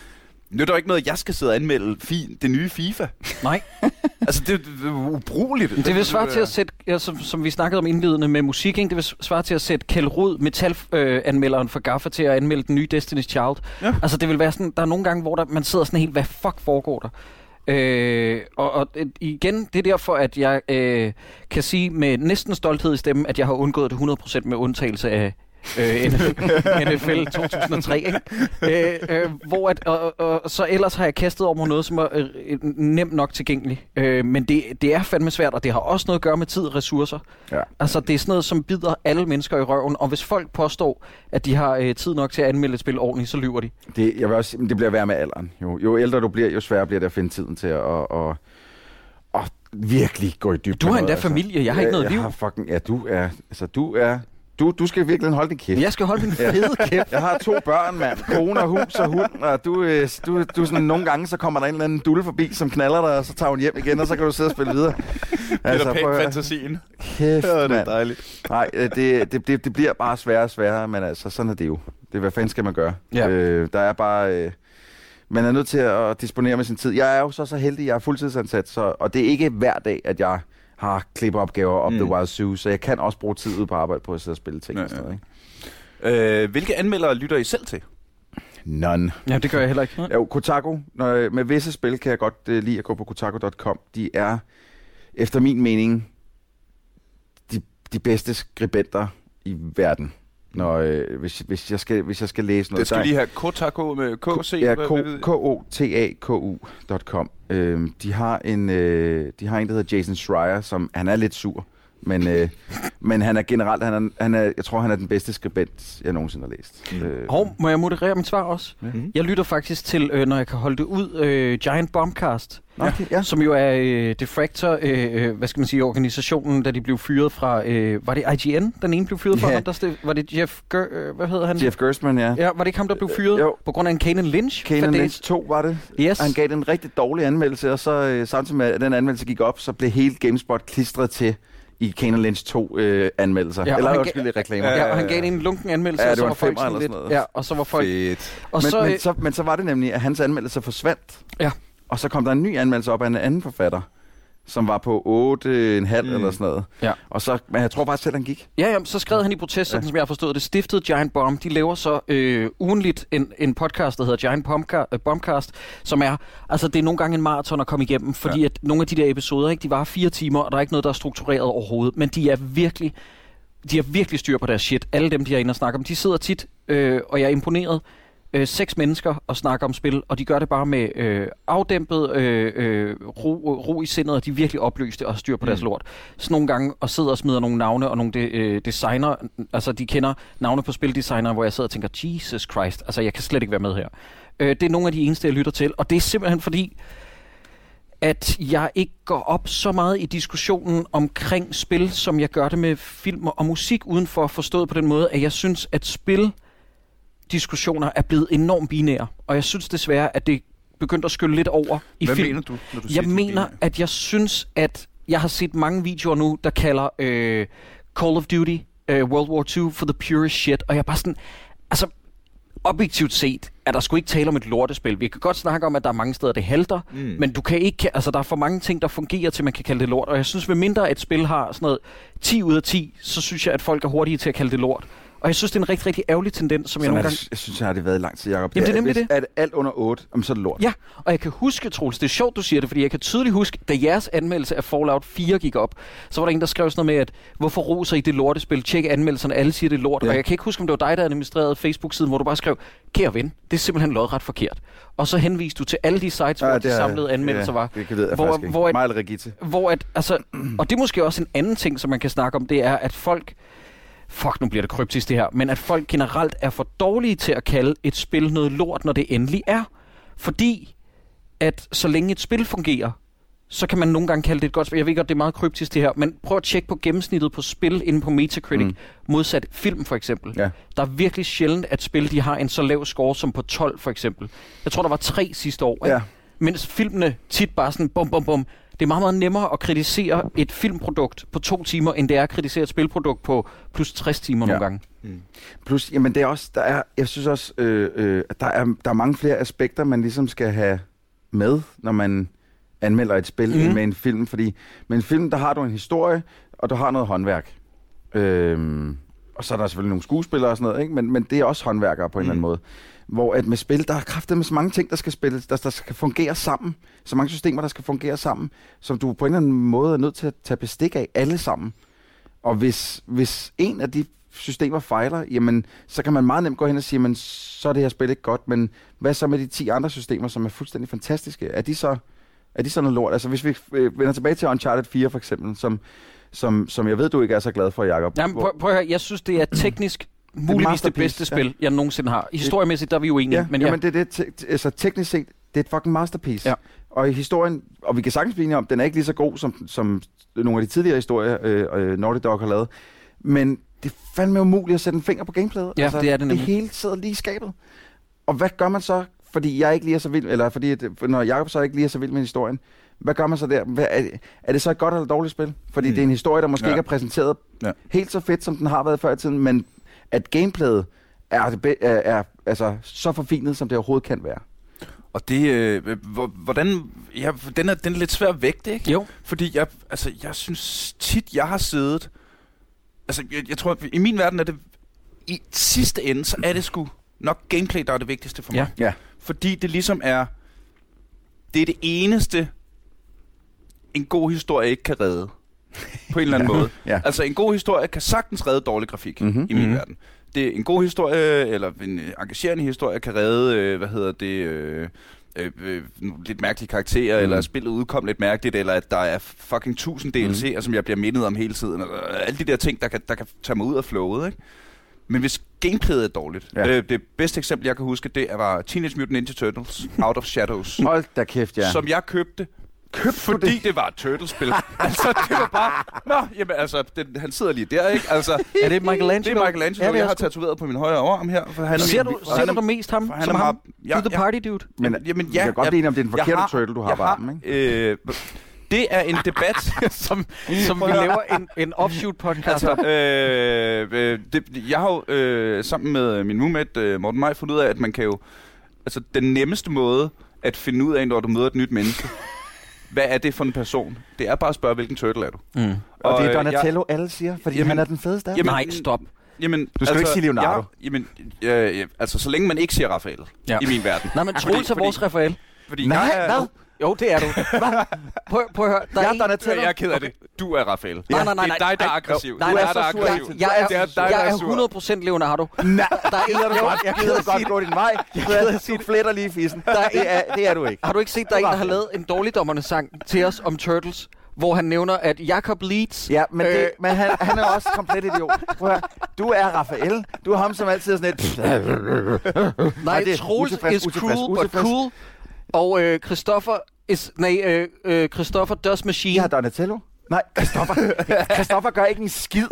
Nytter ikke noget, at jeg skal sidde og anmelde fi, det nye FIFA. Nej, altså, det, det er ubrugeligt. det vil svare til at sætte, ja, som, som vi snakkede om indledende med musik, ikke? det vil svare til at sætte Kjeld Rud, metalanmelderen for Gaffa, til at anmelde den nye Destiny's Child. Ja. Altså det vil være sådan, der er nogle gange, hvor der, man sidder sådan helt, hvad fuck foregår der? Øh, og, og øh, igen, det er derfor, at jeg øh, kan sige med næsten stolthed i stemmen, at jeg har undgået det 100% med undtagelse af øh, NFL 2003, ikke? Øh, øh, hvor at, og, og, og, så ellers har jeg kastet over mod noget, som er øh, nemt nok tilgængeligt. Øh, men det, det er fandme svært, og det har også noget at gøre med tid og ressourcer. Ja. Altså, det er sådan noget, som bider alle mennesker i røven, og hvis folk påstår, at de har øh, tid nok til at anmelde et spil ordentligt, så lyver de. Det, jeg vil også, det bliver værre med alderen. Jo, jo ældre du bliver, jo sværere bliver det at finde tiden til at, at, at virkelig gå i dybden. Du har endda noget, familie, jeg har ikke noget jeg liv. Har fucking, ja, du er, altså du er, du, du skal virkelig holde din kæft. Jeg skal holde min fede kæft. Jeg har to børn, mand. Kone og hus og hund, og du, øh, du, du er sådan, nogle gange, så kommer der en eller anden dulle forbi, som knaller dig, og så tager hun hjem igen, og så kan du sidde og spille videre. Altså, at Pan høre. fantasien. Kæft, Ja, det er mand. dejligt. Nej, øh, det, det, det, det bliver bare sværere og sværere, men altså, sådan er det jo. Det, hvad fanden skal man gøre? Ja. Øh, der er bare... Øh, man er nødt til at disponere med sin tid. Jeg er jo så så heldig, jeg er fuldtidsansat, så, og det er ikke hver dag, at jeg har klippeopgaver op Mm. The Wild Zoo, så jeg kan også bruge tid ude på arbejde på at sidde og spille ting. Ja, Ja, og sådan noget, ikke? Øh, hvilke anmeldere lytter I selv til? None. Ja, det gør jeg heller ikke. Jo, Kotaku. Når, med visse spil kan jeg godt øh, lide at gå på kotaku.com. De er, efter min mening, de, de bedste skribenter i verden. Når, øh, hvis, hvis, jeg skal, hvis jeg skal læse noget. Det skal Der- lige have Kotaku med KC. Ja, K-O-T-A-K-U.com. Øhm, de, har en, øh, de har en, der hedder Jason Schreier, som han er lidt sur, men, øh, men han er generelt, han er, han er, jeg tror, han er den bedste skribent, jeg nogensinde har læst. Mm. Øh, Og må jeg moderere mit svar også? Mhm. Jeg lytter faktisk til, øh, når jeg kan holde det ud, øh, Giant Bombcast, okay, ja. som jo er øh, Defractor, øh, øh, hvad skal man sige, organisationen, da de blev fyret fra, øh, var det IGN, den ene blev fyret fra? Ja. Ham, der stod, var det Jeff, Ger, øh, hvad hedder han? Jeff Gerstmann, ja. Ja, var det ikke ham, der blev fyret? Jo. På grund af en Kanan Lynch? Kanan? Lynch 2 var det. Yes. Han gav den en rigtig dårlig anmeldelse, og så øh, samtidig med, at den anmeldelse gik op, så blev hele GameSpot klistret til i Kanan Lynch 2 øh, anmeldelser. Ja, og Eller undskyld, reklamer. Ja, og han gav en lunken anmeldelse, Ja, og det så var var en folk femmer sådan lidt... noget. Ja, og så var folk... Fedt. Og men, så, men, øh, så, men så var det nemlig, at hans anmeldelse forsvandt. Ja. Og så kom der en ny anmeldelse op af en anden forfatter, som var på 8,5 mm. eller sådan noget. Ja. Og så, men jeg tror faktisk selv, han gik. Ja, ja, så skrev han i protest, sådan Ja. som jeg har forstået det, stiftede Giant Bomb. De laver så øh, ugenligt en, en podcast, der hedder Giant Bombca- øh, Bombcast, som er, altså det er nogle gange en maraton at komme igennem, fordi ja. at nogle af de der episoder, ikke, de var fire timer, og der er ikke noget, der er struktureret overhovedet, men de er virkelig, de har virkelig styr på deres shit. Alle dem, de er inde og snakker om, de sidder tit, øh, og jeg er imponeret, øh, seks mennesker og snakker om spil, og de gør det bare med øh, afdæmpet øh, øh, ro, ro i sindet, og de er virkelig opløste og har styr på mm. deres lort. Så nogle gange og sidder og smider nogle navne og nogle de, øh, designer, altså de kender navne på spildesignere, hvor jeg sidder og tænker, Jesus Christ, altså jeg kan slet ikke være med her. Øh, det er nogle af de eneste, jeg lytter til, og det er simpelthen fordi, at jeg ikke går op så meget i diskussionen omkring spil, som jeg gør det med film og musik, uden for forstået på den måde, at jeg synes, at spil diskussioner er blevet enormt binære. Og jeg synes desværre, at det begyndt at skylle lidt over i Hvad film. mener du, når du siger, Jeg er mener, binære? at jeg synes, at jeg har set mange videoer nu, der kalder øh, Call of Duty øh, World War II for the purest shit. Og jeg er bare sådan, altså objektivt set, er der sgu ikke tale om et lortespil. Vi kan godt snakke om, at der er mange steder, det halter, mm. men du kan ikke, altså der er for mange ting, der fungerer til, man kan kalde det lort. Og jeg synes, ved mindre et spil har sådan noget 10 ud af 10, så synes jeg, at folk er hurtige til at kalde det lort. Og jeg synes, det er en rigtig, rigtig ærgerlig tendens, som jeg nogle gange... jeg synes, jeg har det været i lang tid, Jacob. Jamen, det er nemlig hvis, det. Er det alt under 8, jamen, så er det lort. Ja, og jeg kan huske, Troels, det er sjovt, du siger det, fordi jeg kan tydeligt huske, da jeres anmeldelse af Fallout 4 gik op, så var der en, der skrev sådan noget med, at hvorfor roser I det lortespil? Tjek anmeldelserne, alle siger det lort. Ja. Og jeg kan ikke huske, om det var dig, der administrerede Facebook-siden, hvor du bare skrev, kære ven, det er simpelthen lodret forkert. Og så henviste du til alle de sites, hvor de samlede anmeldelser ja, var. Det kan jeg Hvor- faktisk hvor Regitte. Hvor at, altså, og det er måske også en anden ting, som man kan snakke om, det er, at folk fuck, nu bliver det kryptisk det her, men at folk generelt er for dårlige til at kalde et spil noget lort, når det endelig er. Fordi at så længe et spil fungerer, så kan man nogle gange kalde det et godt spil. Jeg ved godt, det er meget kryptisk det her, men prøv at tjekke på gennemsnittet på spil inde på Metacritic, Mm. modsat film for eksempel. Ja. Der er virkelig sjældent, at spil de har en så lav score som på 12 for eksempel. Jeg tror, der var tre sidste år. Ikke? Ja. Mens filmene tit bare sådan bum bum bum. Det er meget, meget nemmere at kritisere et filmprodukt på to timer, end det er at kritisere et spilprodukt på plus 60 timer Ja. nogle gange. Plus, jamen det er også, der er, jeg synes også, øh, øh, der er, der er mange flere aspekter, man ligesom skal have med, når man anmelder et spil mm. med en film. Fordi med en film, der har du en historie, og du har noget håndværk. Øhm, og så er der selvfølgelig nogle skuespillere og sådan noget, ikke? Men, men det er også håndværkere på en mm. eller anden måde. Hvor at med spil, der er kraftet med så mange ting, der skal spilles, der, der skal fungere sammen. Så mange systemer, der skal fungere sammen, som du på en eller anden måde er nødt til at tage bestik af alle sammen. Og hvis, hvis en af de systemer fejler, jamen, så kan man meget nemt gå hen og sige, men så er det her spil ikke godt, men hvad så med de 10 andre systemer, som er fuldstændig fantastiske? Er de så, er de så noget lort? Altså hvis vi øh, vender tilbage til Uncharted 4 for eksempel, som, som, som jeg ved, du ikke er så glad for, Jacob. Jamen, prøv, prøv at høre, jeg synes, det er teknisk muligvis det bedste spil, jeg nogensinde har. Historiemæssigt, der er vi uenige, Ja, men ja. jamen det er det, te- altså teknisk set, det er et fucking masterpiece. Ja. Og i historien, og vi kan sagtens blive enige om, den er ikke lige så god, som, som nogle af de tidligere historier, øh, øh, Naughty Dog har lavet. Men det er fandme umuligt at sætte en finger på gameplayet. Ja, det er det Det nemlig. hele sidder lige i skabet. Og hvad gør man så, fordi jeg ikke lige er så vild, eller fordi, at, når Jacob så ikke lige er så vild med historien, hvad gør man så der? Hvad, er, er det så et godt eller dårligt spil? Fordi Mm. det er en historie, der måske Ja. ikke er præsenteret Ja. helt så fedt, som den har været før i tiden, men at gameplayet er, det be- er, er altså, så forfinet, som det overhovedet kan være. Og det, øh, hvor- hvordan, ja, den er, den er lidt svær at vægte, ikke? Jo. Fordi jeg, altså, jeg synes tit, jeg har siddet... Altså, jeg, jeg tror, i min verden er det... I sidste ende, så er det sgu nok gameplay, der er det vigtigste for mig. Ja. Ja. Fordi det ligesom er... Det er det eneste, en god historie ikke kan redde. På en eller anden måde. Ja. Altså, en god historie kan sagtens redde dårlig grafik Mhm. mm-hmm. i min Mhm. verden. Det er en god historie, eller en øh, engagerende historie, kan redde, øh, hvad hedder det... Øh, øh, øh, lidt mærkelige karakterer, mm. eller spillet udkom lidt mærkeligt, eller at der er fucking tusind DLC'er, mm. som jeg bliver mindet om hele tiden. Eller, alle de der ting, der kan, der kan tage mig ud af flowet, ikke? Men hvis gameplayet er dårligt. Ja. Ja. Øh, det bedste eksempel, jeg kan huske, det var Teenage Mutant Ninja Turtles Out of Shadows. Hold da kæft, ja. ja. som jeg købte. Købte fordi det? det var et turtlespil. altså, det var bare... Nå, jamen altså, den, han sidder lige der, ikke? Altså, Er det Michelangelo? det er Michelangelo, Ja, det er jeg har sgu. tatoveret på min højre arm her. For han er Ser min, du, ser han du er- mest ham, han som er ham? ja, Du the party dude. Men, Jamen, ja, kan godt jeg- blive om, det er den jeg forkerte har- turtle, du har jeg på armen, ikke? Øh, det er en debat, som, som vi laver en, en offshoot podcast Altså, øh, øh, det, jeg har jo øh, sammen med min roommate øh, Morten Maj fundet ud af, at man kan jo... Altså, den nemmeste måde at finde ud af, når du møder et nyt menneske, hvad er det for en person? Det er bare at spørge, hvilken turtle er du? Mm. Og det er øh, Donatello, alle siger, fordi Jamen- han er den fedeste af. Jamen, Nej, stop. Jamen, Du skal jo ikke sige Leonardo. Jeg, jamen, øh, altså, så længe man ikke siger Rafael Ja. ja. i min verden. Nej, men Troels er vores Rafael. Fordi Nej, jeg er, hvad? Jo, det er du. Prøv, prøv at høre. Der Jeg er en- Donatello. Jeg er ked af det. Du er Rafael. Nej, nej, nej, Det er nej. dig, der er aggressiv. nej, du nej, er så der aggressiv. altid. Jeg er, er dig, der jeg er er sur. 100% Leonardo. Nej, Der er gider du godt, jeg gider gider godt sige- gå din vej. Du, du fletter lige fissen. Det er, det er du ikke. Har du ikke set, der er en, der har lavet en dårligdommerne sang til os om Turtles, hvor han nævner, at Jacob Leeds... Ja, men, det, Øh. men han, han er også komplet idiot. Prøv at. Du er Rafael. Du er ham, som altid er sådan et... Nej, er Troels is cruel, but cool. Og øh, Christoffer is... Nej, øh, øh, Christoffer does machine. Har Donatello? Nej, Christoffer. Christoffer gør ikke en skid.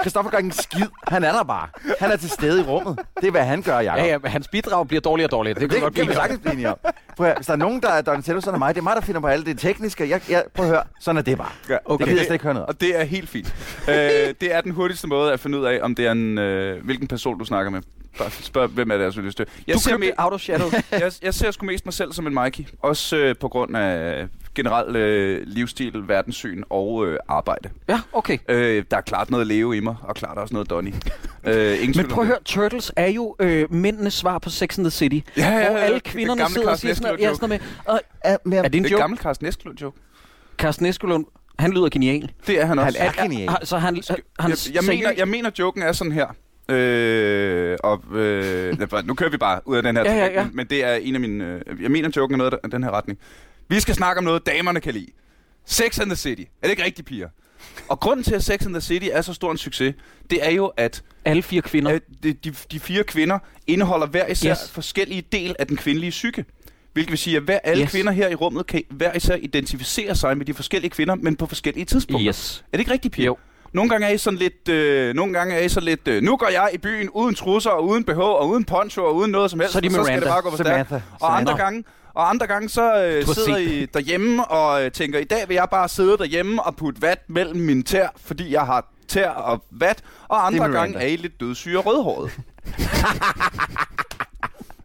Christoffer gør ikke en skid. Han er der bare. Han er til stede i rummet. Det er, hvad han gør, Jacob. Ja, ja, men hans bidrag bliver dårligere og dårligere. Det kan Det vi godt kan vi sagtens blive enige om. Prøv at, hvis der er nogen, der er Donatello, så er det mig. Det er mig, der finder på alt det tekniske. Jeg, jeg, prøv at høre, sådan er det bare. Ja, Okay. Det gider jeg slet ikke høre noget. Og det er helt fint. øh, det er den hurtigste måde at finde ud af, om det er en, øh, hvilken person, du snakker med. Bare spørg, hvem er det, jeg lyst til. Jeg Du ser, købte me- Out of Shadow. jeg, jeg ser sgu mest mig selv som en Mikey. Også øh, på grund af generel øh, livsstil, verdenssyn og øh, arbejde. ja, okay. Øh, der er klart noget leve i mig, og klart også noget Donny. øh, ingen Men prøv at det. høre, Turtles er jo øh, mændenes svar på Sex and the City. Ja, ja, ja, hvor alle det kvinderne sidder og siger sådan noget, ja, sådan noget med, og, Er, men, er det en Det joke? gammel Carsten Eskelund joke. Carsten Eskelund, han lyder genial. Det er han han også. er genial. Har- Så han, han jeg, jeg, mener, jeg mener, joken er sådan her. Øh, og, øh, nu kører vi bare ud af den her Ja, ja, ja. Men, men det er en af mine... Øh, jeg mener, joken er noget af den her retning. Vi skal snakke om noget, damerne kan lide. Sex and the City. Er det ikke rigtigt, piger? Og grunden til, at Sex and the City er så stor en succes, det er jo, at Alle fire kvinder. øh, de, de, de fire kvinder indeholder hver især Yes. forskellige del af den kvindelige psyke. Hvilket vil sige, at hver, alle Yes. yes. kvinder her i rummet kan hver især identificere sig med de forskellige kvinder, men på forskellige tidspunkter. Yes. Er det ikke rigtigt, Pia? Jo. Nogle gange er I sådan lidt, øh, nogle gange er I så lidt, øh, nu går jeg i byen uden trusser og uden BH og uden poncho og uden noget som helst. Så de og så skal Miranda. det bare gå stærkt. Samantha. Og andre gange, og andre gange så øh, sidder I derhjemme og øh, tænker, i dag vil jeg bare sidde derhjemme og putte vat mellem mine tær, fordi jeg har tær og vat. Og andre Miranda. gange er I lidt dødssyge og rødhåret.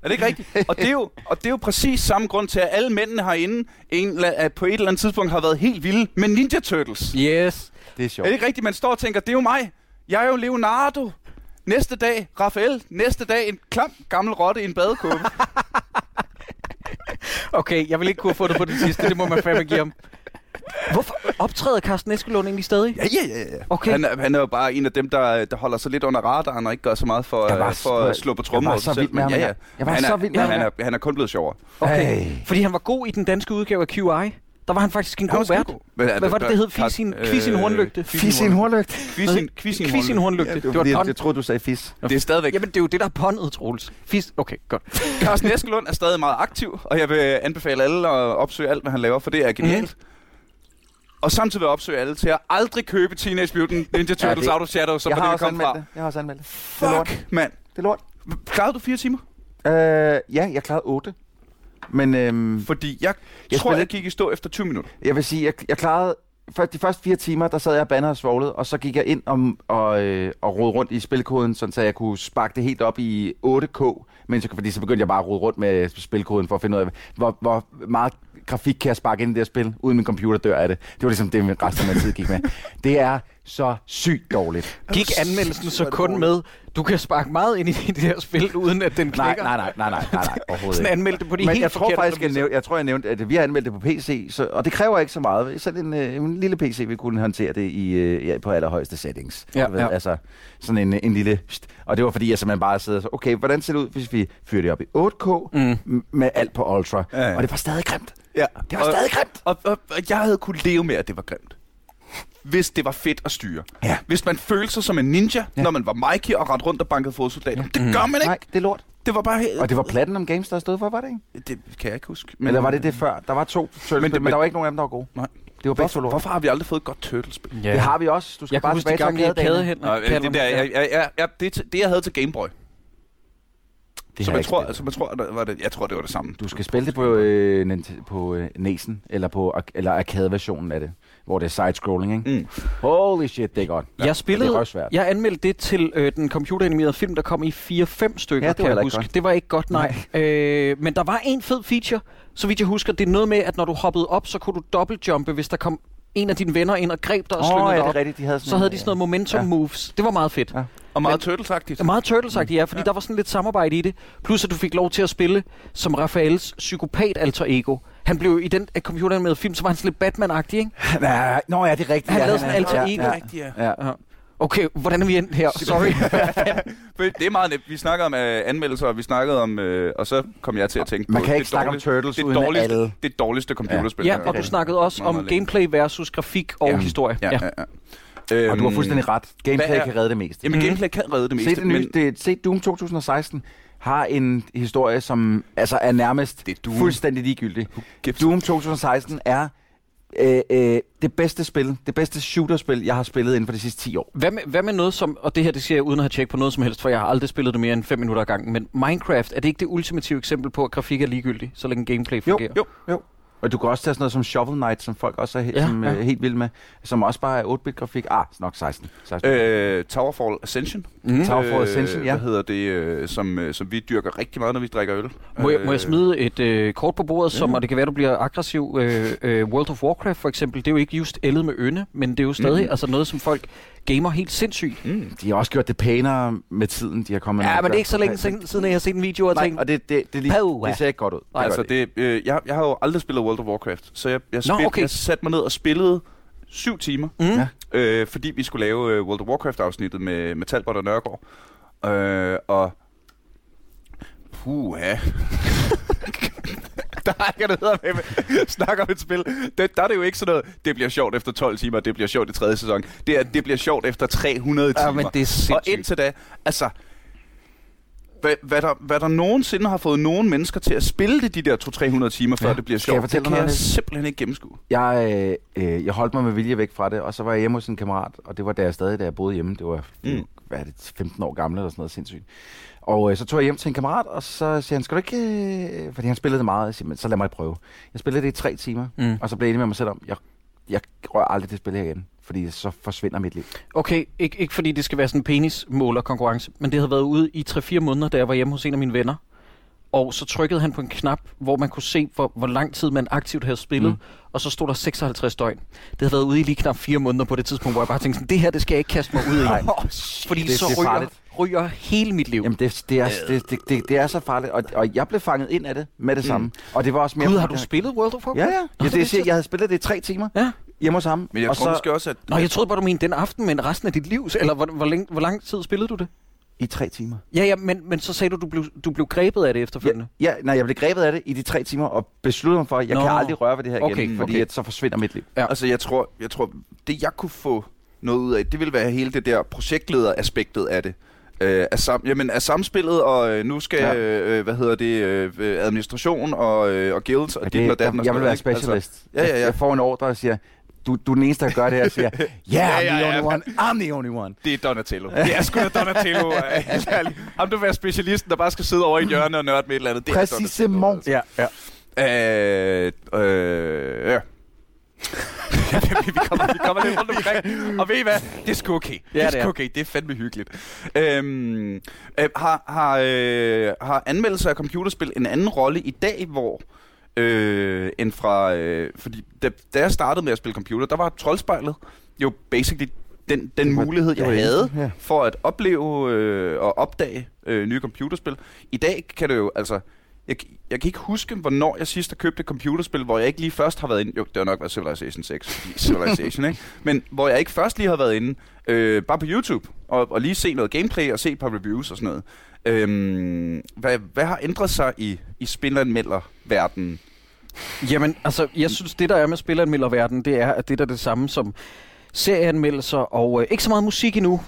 er det ikke rigtigt? Og det, er jo, og det er jo præcis samme grund til, at alle mændene herinde en, at på et eller andet tidspunkt har været helt vilde med Ninja Turtles. Yes. Det er Er sjovt. det ikke rigtigt, man står og tænker, det er jo mig. Jeg er jo Leonardo. Næste dag, Raphael. Næste dag, en klam gammel rotte i en badekåbe. Okay, jeg vil ikke kunne få det på det sidste. Det må man fandme give ham. Hvorfor optræder Carsten Eskelund egentlig stadig? Ja, ja, ja. ja. Okay. Han, er, han er jo bare en af dem, der, der holder sig lidt under radaren og ikke gør så meget for, Jeg var øh, for at slå på jeg trommer var over så vild med ham, ja, ja. jeg- jeg var han så er, vild med ham. han, er, han er kun blevet sjovere. Okay. Hey. Fordi han var god i den danske udgave af QI. Der var han faktisk en god var vært. Men, Hvad var det, det hed? Fis i en- quiz i en hornlygte? Fis i en hornlygt. Quiz i en- quiz i en Quiz i en hornlygte. hornlygte. Det Det var var fordi, pun. jeg troede, du sagde fis. Det er stadigvæk. Jamen, det er jo det, der er pundet, Troels. Fis. Okay, godt. Carsten Eskelund er stadig meget aktiv, og jeg vil anbefale alle at opsøge alt, hvad han laver, for det er genialt. Mhm. Og samtidig vil jeg opsøge alle til at aldrig købe Teenage Mutant Ninja Turtles det- Auto Shadow, som Jeg var har det, kom anmeldt fra. det. Jeg har også anmeldt det. Det er lort. Fuck, mand. Det er lort. Klarede du fire timer? Øh, ja, jeg klarede 8. Men øhm, Fordi jeg, Jeg tror, spillede- jeg gik i stå efter 20 minutter. jeg vil sige, jeg, jeg klarede... For de første fire timer, der sad jeg og bandede og svoglet, og så gik jeg ind og, og, øh, og rode rundt i spilkoden, sådan, så jeg kunne sparke det helt op i 8K, mens jeg, fordi så begyndte jeg bare at rode rundt med spilkoden for at finde ud af, hvor, hvor meget grafik kan jeg sparke ind i det her spil, uden min computer dør af det. Det var ligesom det, min resten af min tid gik med. Det er så sygt dårligt. Gik anmeldelsen så kun med, du kan sparke meget ind i det her spil, uden at den klikker? nej, nej, nej, nej, nej, nej overhovedet Sådan anmeldte på de Men helt jeg tror faktisk, jeg, nævnte, jeg tror, jeg nævnte, at vi har anmeldt det på PC, så, og det kræver ikke så meget. Sådan en, øh, en lille PC vil kunne håndtere det i, øh, ja, på allerhøjeste settings. Ja, ved, ja. Altså sådan en, en lille... Og det var fordi, jeg simpelthen bare sidder så, okay, hvordan ser det ud, hvis vi fyrer det op i 8K Mm. med alt på Ultra? Ja, ja. Og det var stadig grimt. Ja. Det var stadig grimt. Og, og, og jeg havde kunne leve med, at det var grimt. Hvis det var fedt at styre. Ja. Hvis man følte sig som en ninja, Ja. ja. når man var Mikey og ret rundt og bankede fodsoldater. Det gør man ikke. Nej, det er lort. Det var bare helt... Og det var Platinum Games, der stod for, var det ikke? Det kan jeg ikke huske. Men, Eller var det det før? Der var to Turtles, men, det- men, men- der var ikke nogen af dem, der var gode. Nej. Det var Hvorfor, lort. hvorfor har vi aldrig fået et godt turtlespil? Ja. Det har vi også. Du skal Jeg kan bare tilbage til kædehænder. Nå, det, der, jeg, jeg, jeg, jeg, det, det, jeg havde til Game Boy. Det som har jeg tror, altså, jeg tror, der var det, jeg tror, det var det samme. Du skal spille det på, øh, på øh, Næsen, eller på eller arcade-versionen af det, hvor det er side-scrolling, ikke? Mm. Holy shit, det er godt. Jeg spillede, Det er jeg anmeldte det til øh, den computeranimerede film, der kom i 4-5 stykker, Ja, det var kan jeg huske. godt. Det var ikke godt, nej. Øh, men der var en fed feature, så vidt jeg husker. Det er noget med, at når du hoppede op, så kunne du dobbeltjumpe, hvis der kom en af dine venner ind og greb dig og Åh, slyngede ja, dig det op. rigtigt. De havde sådan Så en, havde de sådan noget momentum Ja. moves. Det var meget fedt. Ja. Og meget turtlesagtigt. Meget turtles ja, fordi ja. der var sådan lidt samarbejde i det. Plus at du fik lov til at spille som Raphaels psykopat alter ego. Han blev i den uh, computeranimerede film, så var han sådan lidt Batman-agtig, ikke? Nej, Nå ja, det er rigtigt. Han ja, lavede sådan er- alter ja, ego. Ja, Rigtigt, ja. ja. Ja. Okay, hvordan er vi endt her? Sorry. Det er meget nemt. Vi snakkede om øh, anmeldelser, og vi snakkede om... Øh, og så kom jeg til at tænke Man på... kan det ikke snakke om dårligste- Turtles det uden dårligste, alle... Det dårligste computerspil. ja, er. og du snakkede også om gameplay versus grafik og Ja. historie. Ja, ja, ja. Øhm, Og du har fuldstændig ret. Gameplay er- kan redde det meste. Jamen, Mhm. gameplay kan redde det meste, Se, det nye, men det, se Doom 2016 har en historie, som altså er nærmest Det er Doom. fuldstændig ligegyldig. Doom 2016 er øh, øh, det bedste spil, det bedste shooterspil, jeg har spillet inden for de sidste 10 år. Hvad med, hvad med noget som, og det her det siger jeg uden at have tjekket på noget som helst, for jeg har aldrig spillet det mere end 5 minutter ad gangen, men Minecraft, er det ikke det ultimative eksempel på, at grafik er ligegyldig, så længe gameplay Jo, fungerer? jo, jo. Og du kan også tage sådan noget som Shovel Knight, som folk også er, he- Ja, som, ja. øh, helt vilde med, som også bare er 8-bit grafik. Ah, nok 16. 16. Øh, Towerfall Ascension. Mm. Towerfall Ascension, ja. Hvad hedder det, øh, som, som vi dyrker rigtig meget, når vi drikker øl? Må jeg, må jeg smide et øh, kort på bordet, som, og det kan være, du bliver aggressiv. Øh, øh, World of Warcraft for eksempel, det er jo ikke just ældet med ynde, men det er jo stadig Mhm. altså noget, som folk gamer helt sindssygt. Mm. De har også gjort det pænere med tiden, de har kommet Ja, med. men det er ikke så længe siden, siden jeg har set en video og Nej, tænkt, og det, det, det, det, Pow, det ser ikke godt ud. Nej, Altså, det. øh, jeg, jeg har jo aldrig spillet World of Warcraft, så jeg, jeg, Nå, spil, okay. jeg satte mig ned og spillede syv timer, mm, Ja. øh, fordi vi skulle lave øh, World of Warcraft-afsnittet med, med Talbot og Nørgaard. Øh, og... Puha. der, kan det hedder med, snakker om et spil. Det, der er det jo ikke sådan noget, det bliver sjovt efter 12 timer, det bliver sjovt i tredje sæson. Det er, det bliver sjovt efter 300 timer. Ja, men det er Og sindssygt. indtil da, altså... Hvad, hvad, der, hvad der nogensinde har fået nogen mennesker til at spille det de der 200-300 timer, før Ja. det bliver jeg sjovt, det kan jeg noget? simpelthen ikke gennemskue. Jeg, øh, jeg holdt mig med vilje væk fra det, og så var jeg hjemme hos en kammerat, og det var da jeg stadig, da jeg boede hjemme. Det var, Mm. hvad er det, 15 år gammel eller sådan noget sindssygt. Og øh, så tog jeg hjem til en kammerat, og så siger han, skal du ikke... Øh, fordi han spillede det meget, jeg siger, men så lad mig prøve. Jeg spillede det i tre timer, mm. og så blev jeg enig med mig selv om, jeg, jeg rører aldrig det spil her igen, fordi så forsvinder mit liv. Okay, ikke, ikke fordi det skal være sådan en penismåler-konkurrence, men det havde været ude i 3-4 måneder, da jeg var hjemme hos en af mine venner. Og så trykkede han på en knap, hvor man kunne se, hvor, hvor lang tid man aktivt havde spillet. Mm. Mm. Og så stod der 56 døgn. Det havde været ude i lige knap 4 måneder på det tidspunkt, hvor jeg bare tænkte sådan, det her, det skal jeg ikke kaste mig ud i. Nej. Fordi Det- så det er ryger, farligt. ryger hele mit liv. Jamen, det, det, er, det, det, det, det er så farligt, og, og jeg blev fanget ind af det med det samme. Og det var også mere... Gud, har du spillet World of Warcraft? Ja, ja. Nå, ja det det, jeg. jeg havde spillet det i tre timer Ja. Hjemme hos ham. Men jeg og tror så, måske også, at... Nå, jeg troede bare, du mente den aften, men resten af dit liv, eller hvor, hvor, længe, hvor lang tid spillede du det? I tre timer. Ja, ja, men, men så sagde du, du blev, du blev grebet af det efterfølgende. Ja, ja, nej, jeg blev grebet af det i de tre timer, og besluttede mig for, at jeg Nå. Kan aldrig røre ved det her igen, Okay, fordi okay. At så forsvinder mit liv. Ja. Altså, jeg tror, jeg tror, det jeg kunne få noget ud af, det ville være hele det der projektleder-aspektet af det. Øh, af, sam, jamen, af samspillet, og øh, nu skal, ja. Ja. øh, hvad hedder det, øh, administration og, øh, og guilds, og Og dit og det, datten. jeg sådan vil være ikke? specialist. ja, ja, ja. Jeg, jeg får en ordre og siger, du, du er den eneste, der gør det her. Jeg siger, yeah, Ja, I'm ja, the ja. only one. I'm the only one. Det er Donatello. Det er sgu da Donatello. Ham, du være specialisten, der bare skal sidde over i et hjørne og nørde med et eller andet. Det er Præcisément. Donatello, Ja, ja. altså. Øh, øh, ja. vi, kommer, vi kommer lidt rundt omkring. Og ved I hvad? Det er sgu okay. det er det er. okay. Det er fandme hyggeligt. Øhm, øh, har, har, øh, har anmeldelser af computerspil en anden rolle i dag, hvor øh, end fra... Øh, fordi da, da jeg startede med at spille computer, der var troldspejlet jo basically den, den var- mulighed, jeg det havde ja. for at opleve øh, og opdage øh, nye computerspil. I dag kan det jo, altså... Jeg, jeg kan ikke huske, hvornår jeg sidst har købt et computerspil, hvor jeg ikke lige først har været inde... Jo, det har nok været Civilization 6, fordi Civilization, ikke? Men hvor jeg ikke først lige har været inde, øh, bare på YouTube, og, og lige se noget gameplay og se et par reviews og sådan noget. Øhm, hvad, hvad har ændret sig i, i spilleranmelder-verdenen? Jamen, altså, jeg synes, det der er med spilleranmelderverden, det er, at det der er det samme som serieanmeldelser, og øh, ikke så meget musik endnu,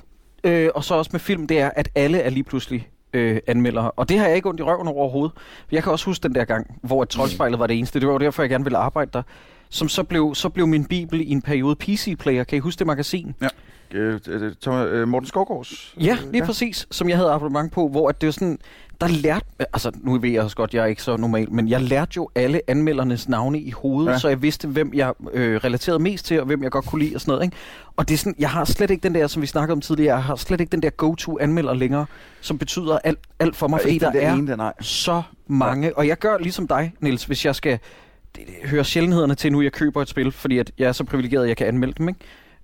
øh, og så også med film, det er, at alle er lige pludselig øh, anmeldere. Og det har jeg ikke ondt i røven over overhovedet. Jeg kan også huske den der gang, hvor et troldspejlet var det eneste. Det var jo derfor, jeg gerne ville arbejde der. Som så blev, så blev min bibel i en periode PC-player. Kan I huske det magasin? Øh, øh, Thomas, øh, Morten Skovgaards. Ja, lige ja. præcis, som jeg havde abonnement på, hvor at det var sådan, der lærte, altså nu ved jeg også godt, jeg er ikke så normal, men jeg lærte jo alle anmeldernes navne i hovedet, ja. Så jeg vidste, hvem jeg øh, relaterede mest til, og hvem jeg godt kunne lide og sådan noget, ikke? Og det er sådan, jeg har slet ikke den der, som vi snakkede om tidligere, jeg har slet ikke den der go-to-anmelder længere, som betyder alt, alt for mig, fordi der er ene, der, nej. så mange, og jeg gør ligesom dig, Niels, hvis jeg skal høre sjældenhederne til, nu jeg køber et spil, fordi at jeg er så privilegeret, at jeg kan anmelde dem, ikke?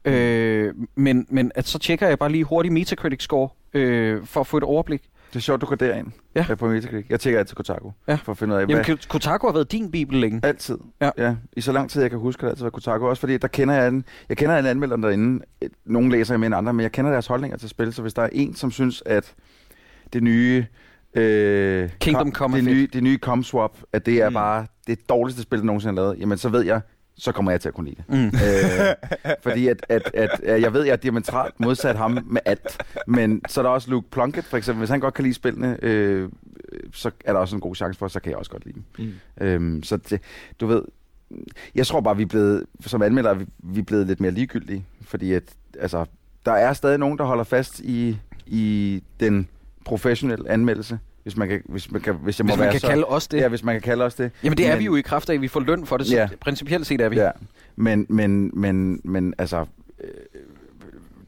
Øh, men, men at så tjekker jeg bare lige hurtigt Metacritic score øh, for at få et overblik. Det er sjovt, du går derind Ja. øh, på Metacritic. Jeg tjekker altid Kotaku, Ja. for at finde ud af, Jamen, hvad... Kotaku har været din bibel længe. Altid. Ja. ja. I så lang tid, jeg kan huske, har det altid været Kotaku. Også fordi, der kender jeg en, jeg kender en anmelder derinde. Nogle læser jeg mere end andre, men jeg kender deres holdninger til spil. Så hvis der er en, som synes, at det nye... Øh, Kingdom Come det nye, det nye ComSwap, at det er Mm. mm. bare det dårligste spil, der nogensinde er lavet, jamen så ved jeg, så kommer jeg til at kunne lide det. Mm. øh, fordi at, at, at, at, jeg ved, jeg er diametralt modsat ham med alt. Men så er der også Luke Plunkett, for eksempel. Hvis han godt kan lide spillene, øh, så er der også en god chance for, så kan jeg også godt lide dem. Mm. Øhm, så det, du ved, jeg tror bare, vi er blevet, som anmeldere, vi, vi er blevet lidt mere ligegyldige, fordi at, altså, der er stadig nogen, der holder fast i, i den professionelle anmeldelse, hvis man kan, hvis man kan, hvis jeg må Hvis man være kan så, kalde os det. Ja, hvis man kan kalde os det. Jamen det er Men- vi jo i kraft af, at vi får løn for det, så Ja. principielt set er vi. Ja, men, men, men, men altså, øh,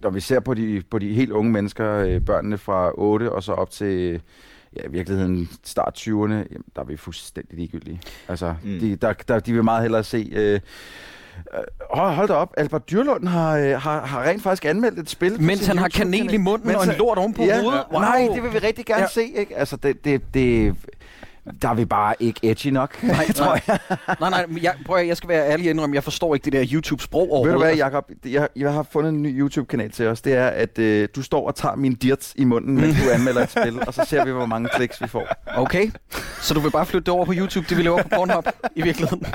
når vi ser på de, på de helt unge mennesker, øh, børnene fra 8 og så op til ja, i virkeligheden start 20'erne, jamen, der er vi fuldstændig ligegyldige. Altså, Mm. de, der, der, de vil meget hellere se... Øh, hold, hold da op, Albert Dyrlund har, øh, har, har rent faktisk anmeldt et spil. Mens han har kanel i munden Mens og en lort oven på ja, hovedet. Wow. Nej, det vil vi rigtig gerne ja. se, ikke? Altså, det, det, det, Der er vi bare ikke edgy nok, nej, tror jeg. Nej, nej, men jeg, prøv at, jeg skal være ærlig og indrømme, jeg forstår ikke det der YouTube-sprog Ved du overhovedet. hvad, Jacob? Jeg, jeg har fundet en ny YouTube-kanal til os. Det er, at øh, du står og tager min dirts i munden, mens du anmelder et spil, og så ser vi, hvor mange kliks vi får. Okay, så du vil bare flytte det over på YouTube, det vi laver på Pornhub i virkeligheden?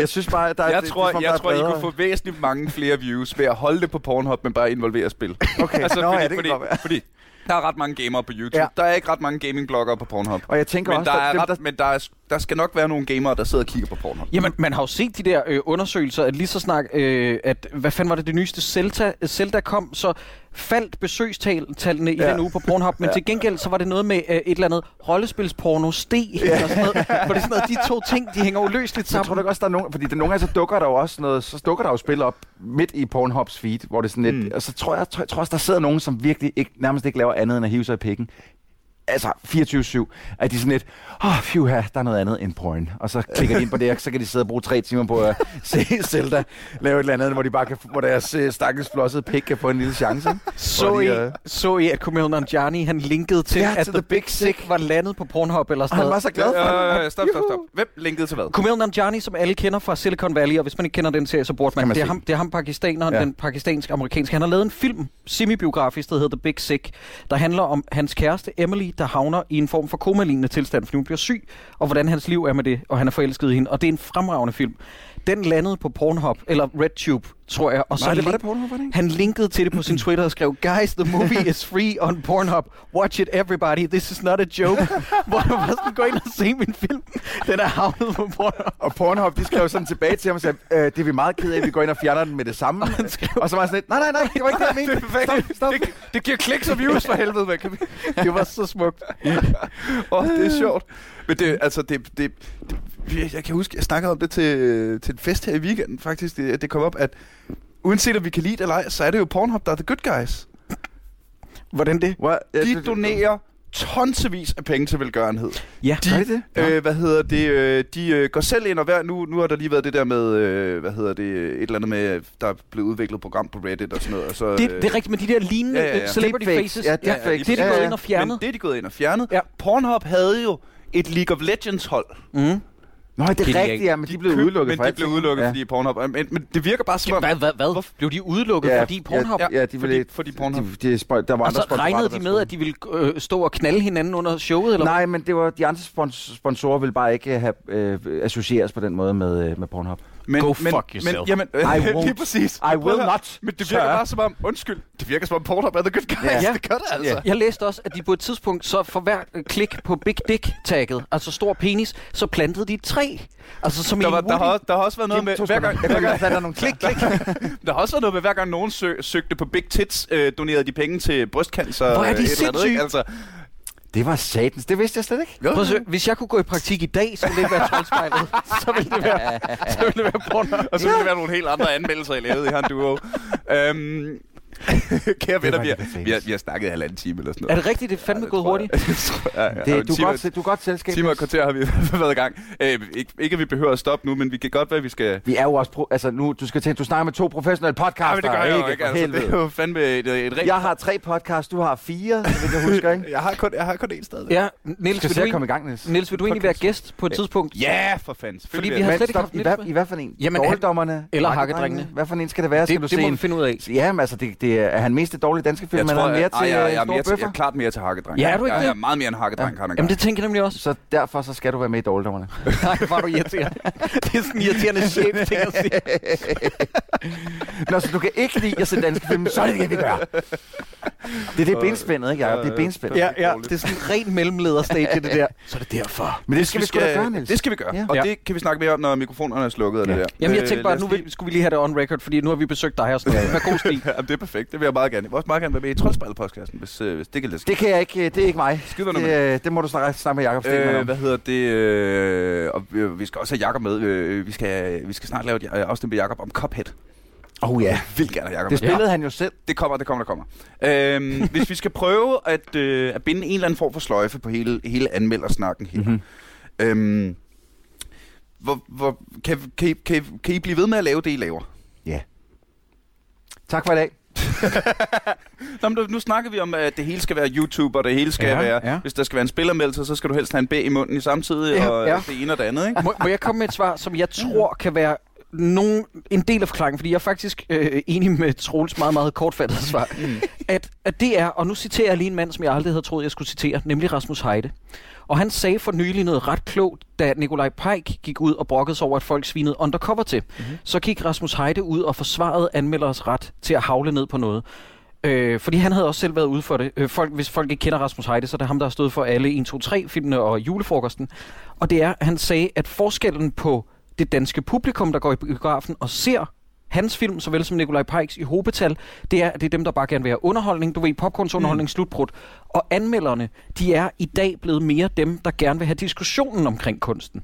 Jeg synes bare, at der er... Jeg det- tror, det der jeg er tror I kunne få væsentligt mange flere views ved at holde det på Pornhub, men bare involvere spil. Okay, altså, Nå, fordi, ja, det kan fordi, godt være. fordi der er ret mange gamere på YouTube. Ja. Der er ikke ret mange gaming-bloggere på Pornhub. Og jeg tænker Men, også, der er, dem, ret, der, men der, er, der skal nok være nogle gamere, der sidder og kigger på Pornhub. Jamen, man har jo set de der øh, undersøgelser, at lige så snak, øh, at hvad fanden var det, det nyeste Zelda, Zelda kom, så faldt besøgstallene i Ja. den uge på Pornhub, men Ja. til gengæld så var det noget med øh, et eller andet rollespilsporno steg, eller sådan noget, hvor det er sådan noget, de to ting, de hænger uløseligt jeg sammen. tror du ikke også, der er nogen... Fordi det, nogle gange så dukker der jo også noget... Så dukker der jo spil op midt i Pornhubs feed, hvor det er sådan lidt... Mm. Og så tror jeg, tror, jeg tror også, der sidder nogen, som virkelig ikke, nærmest ikke laver andet end at hive sig i pikken. Altså 24-7, at de sådan lidt, åh, oh, phew, der er noget andet end porn. Og så klikker de ind på det, og så kan de sidde og bruge tre timer på at se Zelda lave et eller andet, hvor, de bare kan, hvor deres øh, stakkels flossede pik kan få en lille chance. Så I, de, øh, så I, at Kumail Nanjiani, han linkede til, Ja, at til The The Big Big Sick var landet på Pornhub eller Og sådan han noget. var så glad for det. Øh, stop, stop, stop. Hvem linkede til hvad? Kumail Nanjiani, som alle kender fra Silicon Valley, og hvis man ikke kender den serie, så burde man. Man det, er ham, det er ham pakistaneren, ja. den pakistansk-amerikanske. Han har lavet en film, semibiografisk, der hedder The Big Sick, der handler om hans kæreste Emily, der havner i en form for komalignende tilstand, fordi hun bliver syg, og hvordan hans liv er med det, og han er forelsket i hende. Og det er en fremragende film. Den landede på Pornhub, eller RedTube, tror jeg. Og så Nej, det var det Pornhub, var det ikke? han linkede til det på sin Twitter og skrev, Guys, the movie is free on Pornhub. Watch it, everybody. This is not a joke. Hvor du bare sådan, gå ind og se min film. Den er havnet på Pornhub. Og Pornhub, de skrev sådan tilbage til ham og sagde, øh, det er vi meget ked af, vi går ind og fjerner den med det samme. og så var sådan lidt, nej, nej, nej, det var ikke det, jeg mente. Stop, stop. Det, det giver kliks og views for helvede, vi? Det var så smukt. Åh, oh, det er sjovt. Men det, altså, det, det, det, jeg- kan huske, jeg snakkede om det til, til en fest her i weekenden, faktisk, det, det kom op, at uanset om vi kan lide det eller ej, så er det jo Pornhub, der er the good guys. Hvordan det? What? Ja, De det- donerer tonsevis af penge til velgørenhed. Ja. Gør de det? Øh, hvad hedder det? Øh, de øh, går selv ind og hver nu, nu har der lige været det der med, øh, hvad hedder det, et eller andet med, der er blevet udviklet et program på Reddit og sådan noget. Og så, Det, det er rigtigt med de der lignende Ja, ja, ja. ja, celebrity Deepfakes. faces. Ja, Ja, deepfakes. det er de Ja, gået ja. ind og fjernet. Men det er de gået ind og fjernet. Ja. Pornhub havde jo et League of Legends hold. Mm. Nå, det er rigtigt, ja, men de blev køb- udelukket Men de blev udelukket, ja. fordi Pornhub... Men, men det virker bare som om... Hvad, hvad, hvad? Blev de udelukket, Ja, fordi Pornhub... Ja, ja, de fordi, ville, fordi Pornhub... de, de, spon- der var Og andre så regnede de med, at de ville øh, stå og knalde hinanden under showet, eller Nej, men det var, de andre spons- sponsorer ville bare ikke have øh, associeres på den måde med, øh, med Pornhub. Men, Go men, fuck yourself. Men, jamen, I won't. lige præcis. I will not, Men det virker bare som om... Undskyld. Det virker som om Pornhub er the good guys. Ja. Ja. Det gør det altså. Ja. Jeg læste også, at de på et tidspunkt, så for hver øh, klik på Big Dick-tagget, altså stor penis, så plantede de et træ. Altså som Der, i var, en der, har, der har også været noget med... Hver gang, hver gang, der nogle klik, klik. der har også været noget med, hver gang nogen sø, søgte på Big Tits, øh, donerede de penge til brystcancer. Hvor er de øh, sindssyge. Altså, Det var satans. Det vidste jeg slet ikke. jo. Prøv at se, hvis jeg kunne gå i praktik i dag, så ville det ikke være troldspejlet. så ville det være, så ville det være Pornhub. Og så vil det være nogle helt andre anmeldelser, I lavede i her duo. Øhm, kære venner, vi har, vi, har, vi har snakket i halvanden time eller sådan Er noget. det rigtigt? Det er fandme Ja, gået hurtigt. jeg. Det tror jeg, ja. Det, du, er Timer- godt, du er godt selskab. Timer og kvarter har vi været i gang. Øh, ikke, ikke, at vi behøver at stoppe nu, men vi kan godt være, at vi skal... Vi er jo også... Pro- altså nu, du skal tænke, du snakker med to professionelle podcaster. Ja, men det gør jeg jo ikke. for Altså, det er jo fandme et, et rent... Jeg har tre podcasts, du har fire, vidt jeg husker, ikke? jeg har kun, jeg har kun én stadig. Ja, Niels, skal vil du, komme i ikke, gang, Niels. Niels, vil du egentlig være gæst på et tidspunkt? Ja, for fanden. Fordi vi har slet ikke haft i, Niels hvad, med. I hvad for en? Jamen, Dårligdommerne? eller Hakkedrengene? Hvad for en skal det være? Skal du Det, se det må vi finde ud af. Ja, men altså, det, det er, han mest det dårlige danske film, jeg eller er tror, han mere at, til ej, jeg, jeg, er øh, mere til, jeg er bøffer? klart mere til hakkedreng. Ja, er du ikke jeg, det? Jeg er meget mere en hakkedreng, ja. Jamen, det tænker jeg nemlig også. Så derfor så skal du være med i Dårligdommerne. Nej, var du irriterende. det er sådan en irriterende chef ting at sige. Nå, så du kan ikke lide at se danske film, så er det det, vi gør. Det er det benspændet, ikke, Jacob? Det er benspændet. Ja, ja, det er sådan en ren mellemlederstage, det der. Så er det derfor. Men det skal vi sgu da gøre, Niels. Det skal vi gøre. Ja. Og det kan vi snakke mere om, når mikrofonerne er slukket. Ja. Ja. Det der. Jamen, jeg Øh, tænkte bare, at nu skulle vi lige have det on record, fordi nu har vi besøgt dig og sådan noget. Vær god stil. Jamen, det er perfekt. Det vil jeg meget gerne. Jeg vil også meget gerne være med i Troldspejlet-podcasten, hvis, øh, hvis det kan lade sig. Det kan jeg ikke, det er ikke mig. Skider Det, øh, det må du snakke, snakke med Jacob Stegmann Øh, om. hvad hedder det? Øh, og øh, vi skal også have Jakob med. Øh, vi, skal, vi skal snart lave et øh, afsnit med Jakob om Cuphead. Oh ja, Jeg vil gerne have Jakob det med. spillede han jo selv. Det kommer, det kommer, der kommer. Øhm, hvis vi skal prøve at, øh, at binde en eller anden form for sløjfe på hele, hele anmeldersnakken her. Mhm. Øhm, hvor, hvor, kan, kan, I, kan, kan I blive ved med at lave det, I laver? Tak for i dag. Nå, men nu- snakker vi om, at det hele skal være YouTube, og det hele skal Ja, være... ja. Hvis der skal være en spillermeldelse, så skal du helst have en B i munden i samtidig, Ja, og ja. det ene og det andet, ikke? Må, må jeg komme med et svar, som jeg tror kan være nogen, en del af forklaringen, fordi jeg er faktisk øh, enig med Troels meget, meget kortfattet svar, at, at det er, og nu citerer jeg lige en mand, som jeg aldrig havde troet, jeg skulle citere, nemlig Rasmus Heide. Og han sagde for nylig noget ret klogt, da Nikolaj Peik gik ud og brokkede sig over, at folk svinede undercover til. Mm-hmm. Så gik Rasmus Heide ud og forsvarede anmelders ret til at havle ned på noget. Øh, fordi han havde også selv været ude for det. Øh, folk, hvis folk ikke kender Rasmus Heide, så er det ham, der har stået for alle 1, 2, 3 filmene og julefrokosten. Og det er, han sagde, at forskellen på det danske publikum, der går i biografen og ser hans film, såvel som Nikolaj Pikes i hobetal, det er, det er dem, der bare gerne vil have underholdning. Du ved, popcornsunderholdning, mm. slutbrud. Og anmelderne, de er i dag blevet mere dem, der gerne vil have diskussionen omkring kunsten.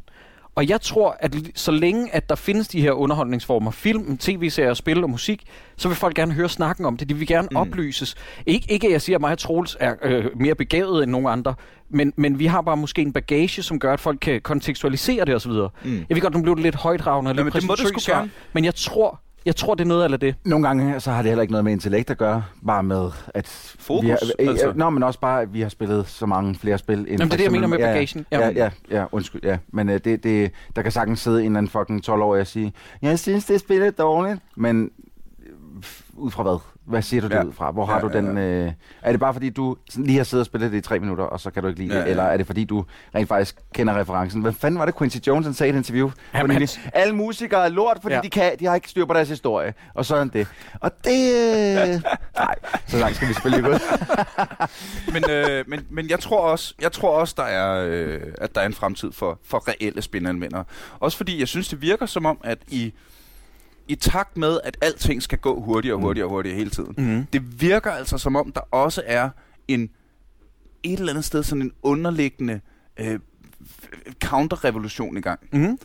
Og jeg tror, at så længe at der findes de her underholdningsformer, film, tv-serier, spil og musik, så vil folk gerne høre snakken om det. De vil gerne mm. oplyses. Ik- ikke at jeg siger, at mig og Troels er øh, mere begavet end nogen andre, men, men vi har bare måske en bagage, som gør, at folk kan kontekstualisere det osv. Mm. Jeg ved godt, nu blev det lidt højdragende og lidt Jamen, det må det præsentøst svar, gerne. Men jeg tror, jeg tror, det er noget af det. Nogle gange så har det heller ikke noget med intellekt at gøre, bare med at... Fokus, vi har, altså. altså. Nå, men også bare, at vi har spillet så mange flere spil. End Jamen, det er det, jeg mener med eksempel- bagagen. Ja, ja, ja, ja, undskyld, ja. Men uh, det, det, der kan sagtens sidde en eller anden fucking 12-årig og sige, jeg synes, det spiller dårligt, men øh, ud fra hvad? Hvad siger du det Ja. ud fra? Hvor har Ja, du ja, den... Øh, er det bare fordi, du sådan lige har siddet og spillet det i tre minutter, og så kan du ikke lide Ja, det? ja. Eller er det fordi, du rent faktisk kender referencen? Hvad fanden var det, Quincy Jones han sagde i et interview? Jamen, han- Alle musikere er lort, fordi Ja. ja. de, kan, de har ikke styr på deres historie. Og sådan det. Og det... Øh... Nej, så langt skal vi selvfølgelig ikke ud. men, øh, men, men jeg tror også, jeg tror også der er, øh, at der er en fremtid for, for reelle spinanmeldere. Også fordi jeg synes, det virker som om, at i, i takt med, at alting skal gå hurtigere og hurtigere og hurtigere hele tiden, Mm. det virker altså som om, der også er en et eller andet sted sådan en underliggende øh, counterrevolution i gang. Mm.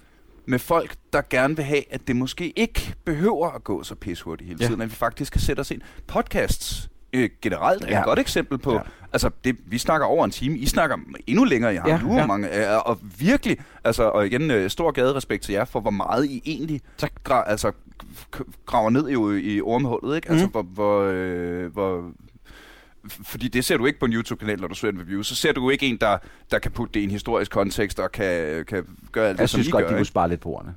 Med folk, der gerne vil have, at det måske ikke behøver at gå så pishurtigt hele Ja. tiden, at vi faktisk kan sætte os ind. Podcasts øh, generelt er ja. Et godt eksempel på, ja. Altså det, vi snakker over en time, I snakker endnu længere, jeg har Ja, nu ja. mange, øh, og virkelig, altså, og igen, øh, stor gaderespekt til jer for, hvor meget I egentlig Tak. gra- altså, graver ned i, i ormehullet, ikke? Altså, Mhm. hvor, hvor, øh, hvor fordi det ser du ikke på en YouTube-kanal, når du ser en review. Så ser du ikke en, der, der kan putte det i en historisk kontekst og kan, kan gøre alt det, Jeg som synes I godt, gør. de kunne spare lidt på ordene.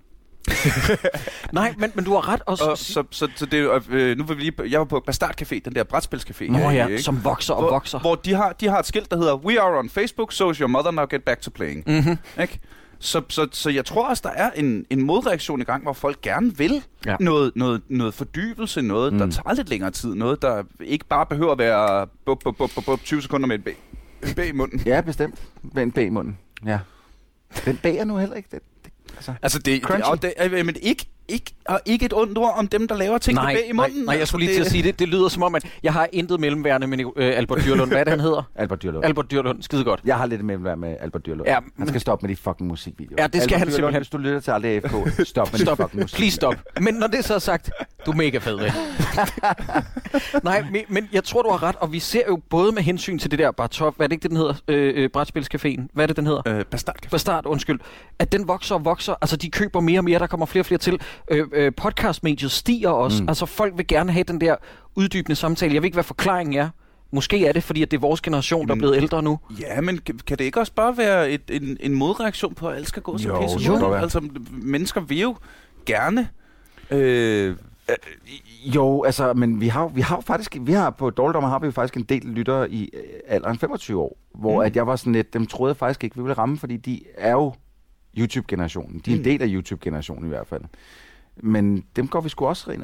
Nej, men, men du har ret også. Og så, så, så det, er jo, øh, nu var vi lige, jeg var på Bastard Café, den der brætspilscafé. Nå i, ja, ikke? som vokser og hvor, vokser. Hvor de har, de har et skilt, der hedder We are on Facebook, so is your mother now get back to playing. Mm-hmm. Ikke? Så, så, så jeg tror også, der er en, en modreaktion i gang, hvor folk gerne vil Ja. noget, noget, noget fordybelse, noget, mm. der tager lidt længere tid, noget, der ikke bare behøver at være bup, bup, bup, bup, bup, 20 sekunder med en B, en B i munden. Ja, bestemt. Med en B i munden. Ja. Den B er nu heller ikke det. Det altså. Altså, det, det, det er, men ikke, ikke, og ikke et ondt ord om dem, der laver ting Nej, med B i nej, munden. nej, jeg Altså, skulle lige til at sige det. Det lyder som om, at jeg har intet mellemværende med øh, Albert Dyrlund. Hvad er det, han hedder? Albert Dyrlund. Albert Dyrlund. Skide godt. Jeg har lidt være med Albert Dyrlund. Ja, men- han skal stoppe med de fucking musikvideoer. Ja, det skal Albert han Dyrlund, simpelthen. Hvis du lytter til aldrig AFK, stop med Stop. de fucking musik. Please stop. Men når det så er sagt, du er mega fed. Nej, men, men jeg tror, du har ret, og vi ser jo både med hensyn til det der bare top, hvad er det ikke, det, den hedder? Øh, øh, Brætspilscaféen. Hvad er det, den hedder? Øh, Bastard. Bastard, undskyld. At den vokser og vokser. Altså, de køber mere og mere, der kommer flere og flere til. Øh, øh, podcastmediet stiger også. Mm. Altså, folk vil gerne have den der uddybende samtale. Jeg ved ikke, hvad forklaringen er. Måske er det, fordi at det er vores generation, der er blevet ældre nu. Ja, men kan det ikke også bare være et, en, en modreaktion på, at alt skal gå så Jo, pisse godt være. Altså, mennesker vil jo gerne... Øh, Jo, altså, men vi har, vi har jo faktisk, vi har på Dårligdommer har vi jo faktisk en del lyttere i øh, alderen 25 år, hvor Mm. mm. at jeg var sådan lidt, dem troede jeg faktisk ikke, vi ville ramme, fordi de er jo YouTube-generationen. De er en Mm. del af YouTube-generationen i hvert fald. Men dem går vi sgu også rim-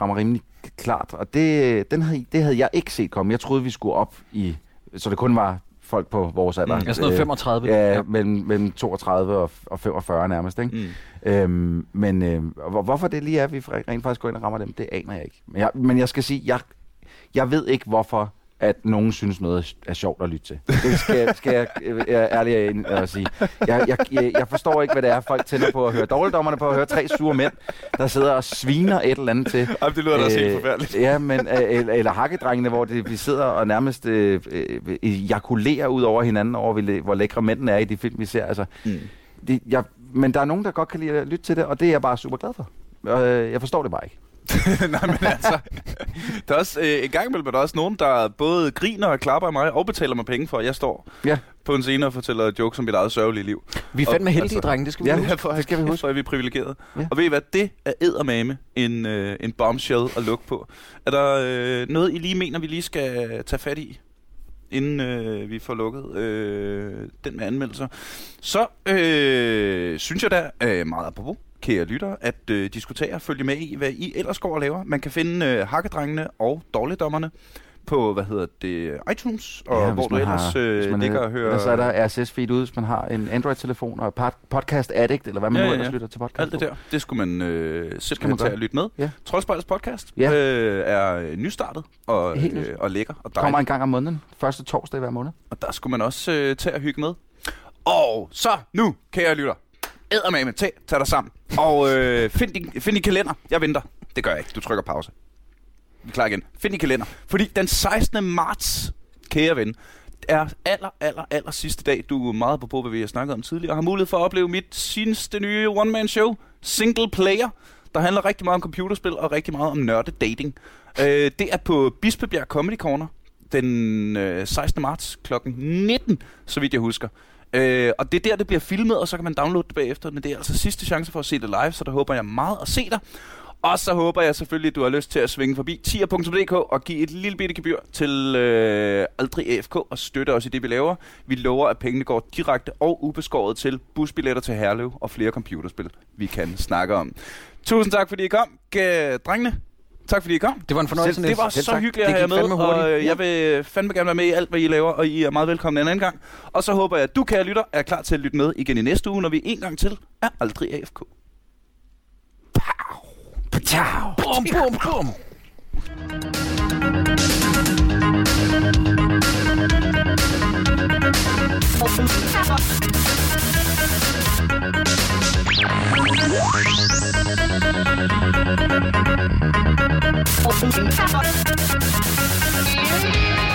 rammer, rimelig klart, og det, den havde, det havde jeg ikke set komme. Jeg troede, vi skulle op i, så det kun var folk på vores alder. Mm. Altså noget 35. Ja, ja. Mellem, mellem 32 og, og 45 nærmest, ikke? mm. Øhm, men øh, hvor, hvorfor det lige er, at vi rent faktisk går ind og rammer dem, det aner jeg ikke. Men jeg, men jeg skal sige, jeg, jeg ved ikke, hvorfor at nogen synes noget er sjovt at lytte til. Det skal, skal jeg øh, ærligt og sige. Jeg, jeg, jeg, jeg forstår ikke, hvad det er, folk tænder på at høre. Dårligdommerne på at høre tre sure mænd, der sidder og sviner et eller andet til. Jamen, det lyder da også helt forfærdeligt. Ja, men, øh, eller, eller hakkedrengene, hvor det, vi sidder og nærmest øh, øh, ejakulerer ud over hinanden over, hvor læ- hvor lækre mændene er i de film, vi ser. Altså, Mm. det, jeg, men der er nogen, der godt kan lide at lytte til det, og det er jeg bare super glad for. Øh, jeg forstår det bare ikke. Nej, men altså, der er også, øh, en gang imellem er der også nogen, der både griner og klapper af mig og betaler mig penge for, at jeg står Ja. på en scene og fortæller jokes om mit eget sørgelige liv. Vi er Og- fandme heldige, altså- drenge. Det skal vi Ja, huske. for, det skal vi huske. For er vi privilegerede. Ja. Ja. Og ved I hvad, det er eddermame en, øh, en bombshell at lukke på. Er der øh, noget, I lige mener, vi lige skal tage fat i, inden øh, vi får lukket øh, den med anmeldelser? Så øh, synes jeg da øh, meget apropos, kære lytter, at øh, diskutere og følge med i, hvad I ellers går og laver. Man kan finde øh, hakkedrengene og dårligdommerne på, hvad hedder det, iTunes, og Ja, hvor du ellers har- øh, man ligger er- og hører... Ellers er der RSS-feed ude, hvis man har en Android-telefon og pod- podcast addict, eller hvad man Ja, nu ellers ja. lytter til podcast Alt det der, det skulle man øh, simpelthen man tage og lytte med. Ja. Troldspejlets podcast Ja. øh, er nystartet og, øh, og lækker og Kommer dejligt. en gang om måneden. Første torsdag hver måned. Og der skulle man også øh, tage og hygge med. Og så nu, kære lytter. Eddermame, tag, tag dig sammen. Og øh, find, din, find din kalender. Jeg venter. Det gør jeg ikke. Du trykker pause. Vi er klar igen. Find din kalender. Fordi den 16. marts, kære ven, er aller, aller, aller sidste dag, du er meget på på, hvad vi har snakket om tidligere, og har mulighed for at opleve mit seneste nye one-man-show, Single Player, der handler rigtig meget om computerspil og rigtig meget om nørde dating. Øh, det er på Bispebjerg Comedy Corner den øh, 16. marts kl. 19, så vidt jeg husker. Øh, og det er der, det bliver filmet, og så kan man downloade det bagefter. Men det er altså sidste chance for at se det live, så der håber jeg meget at se dig. Og så håber jeg selvfølgelig, at du har lyst til at svinge forbi tier.dk og give et lille bitte gebyr til øh, Aldrig AFK og støtte os i det, vi laver. Vi lover, at pengene går direkte og ubeskåret til busbilletter til Herlev og flere computerspil, vi kan snakke om. Tusind tak, fordi I kom. G- drengene, tak fordi I kom. Det var en fornøjelse, Selv, det var Selv så tak. hyggeligt at have jer med, og øh, jeg vil fandme gerne være med i alt, hvad I laver, og I er meget velkomne en anden gang. Og så håber jeg, at du, kære lytter, er klar til at lytte med igen i næste uge, når vi en gang til er Aldrig AFK. Bum, bum, bum. Thank you.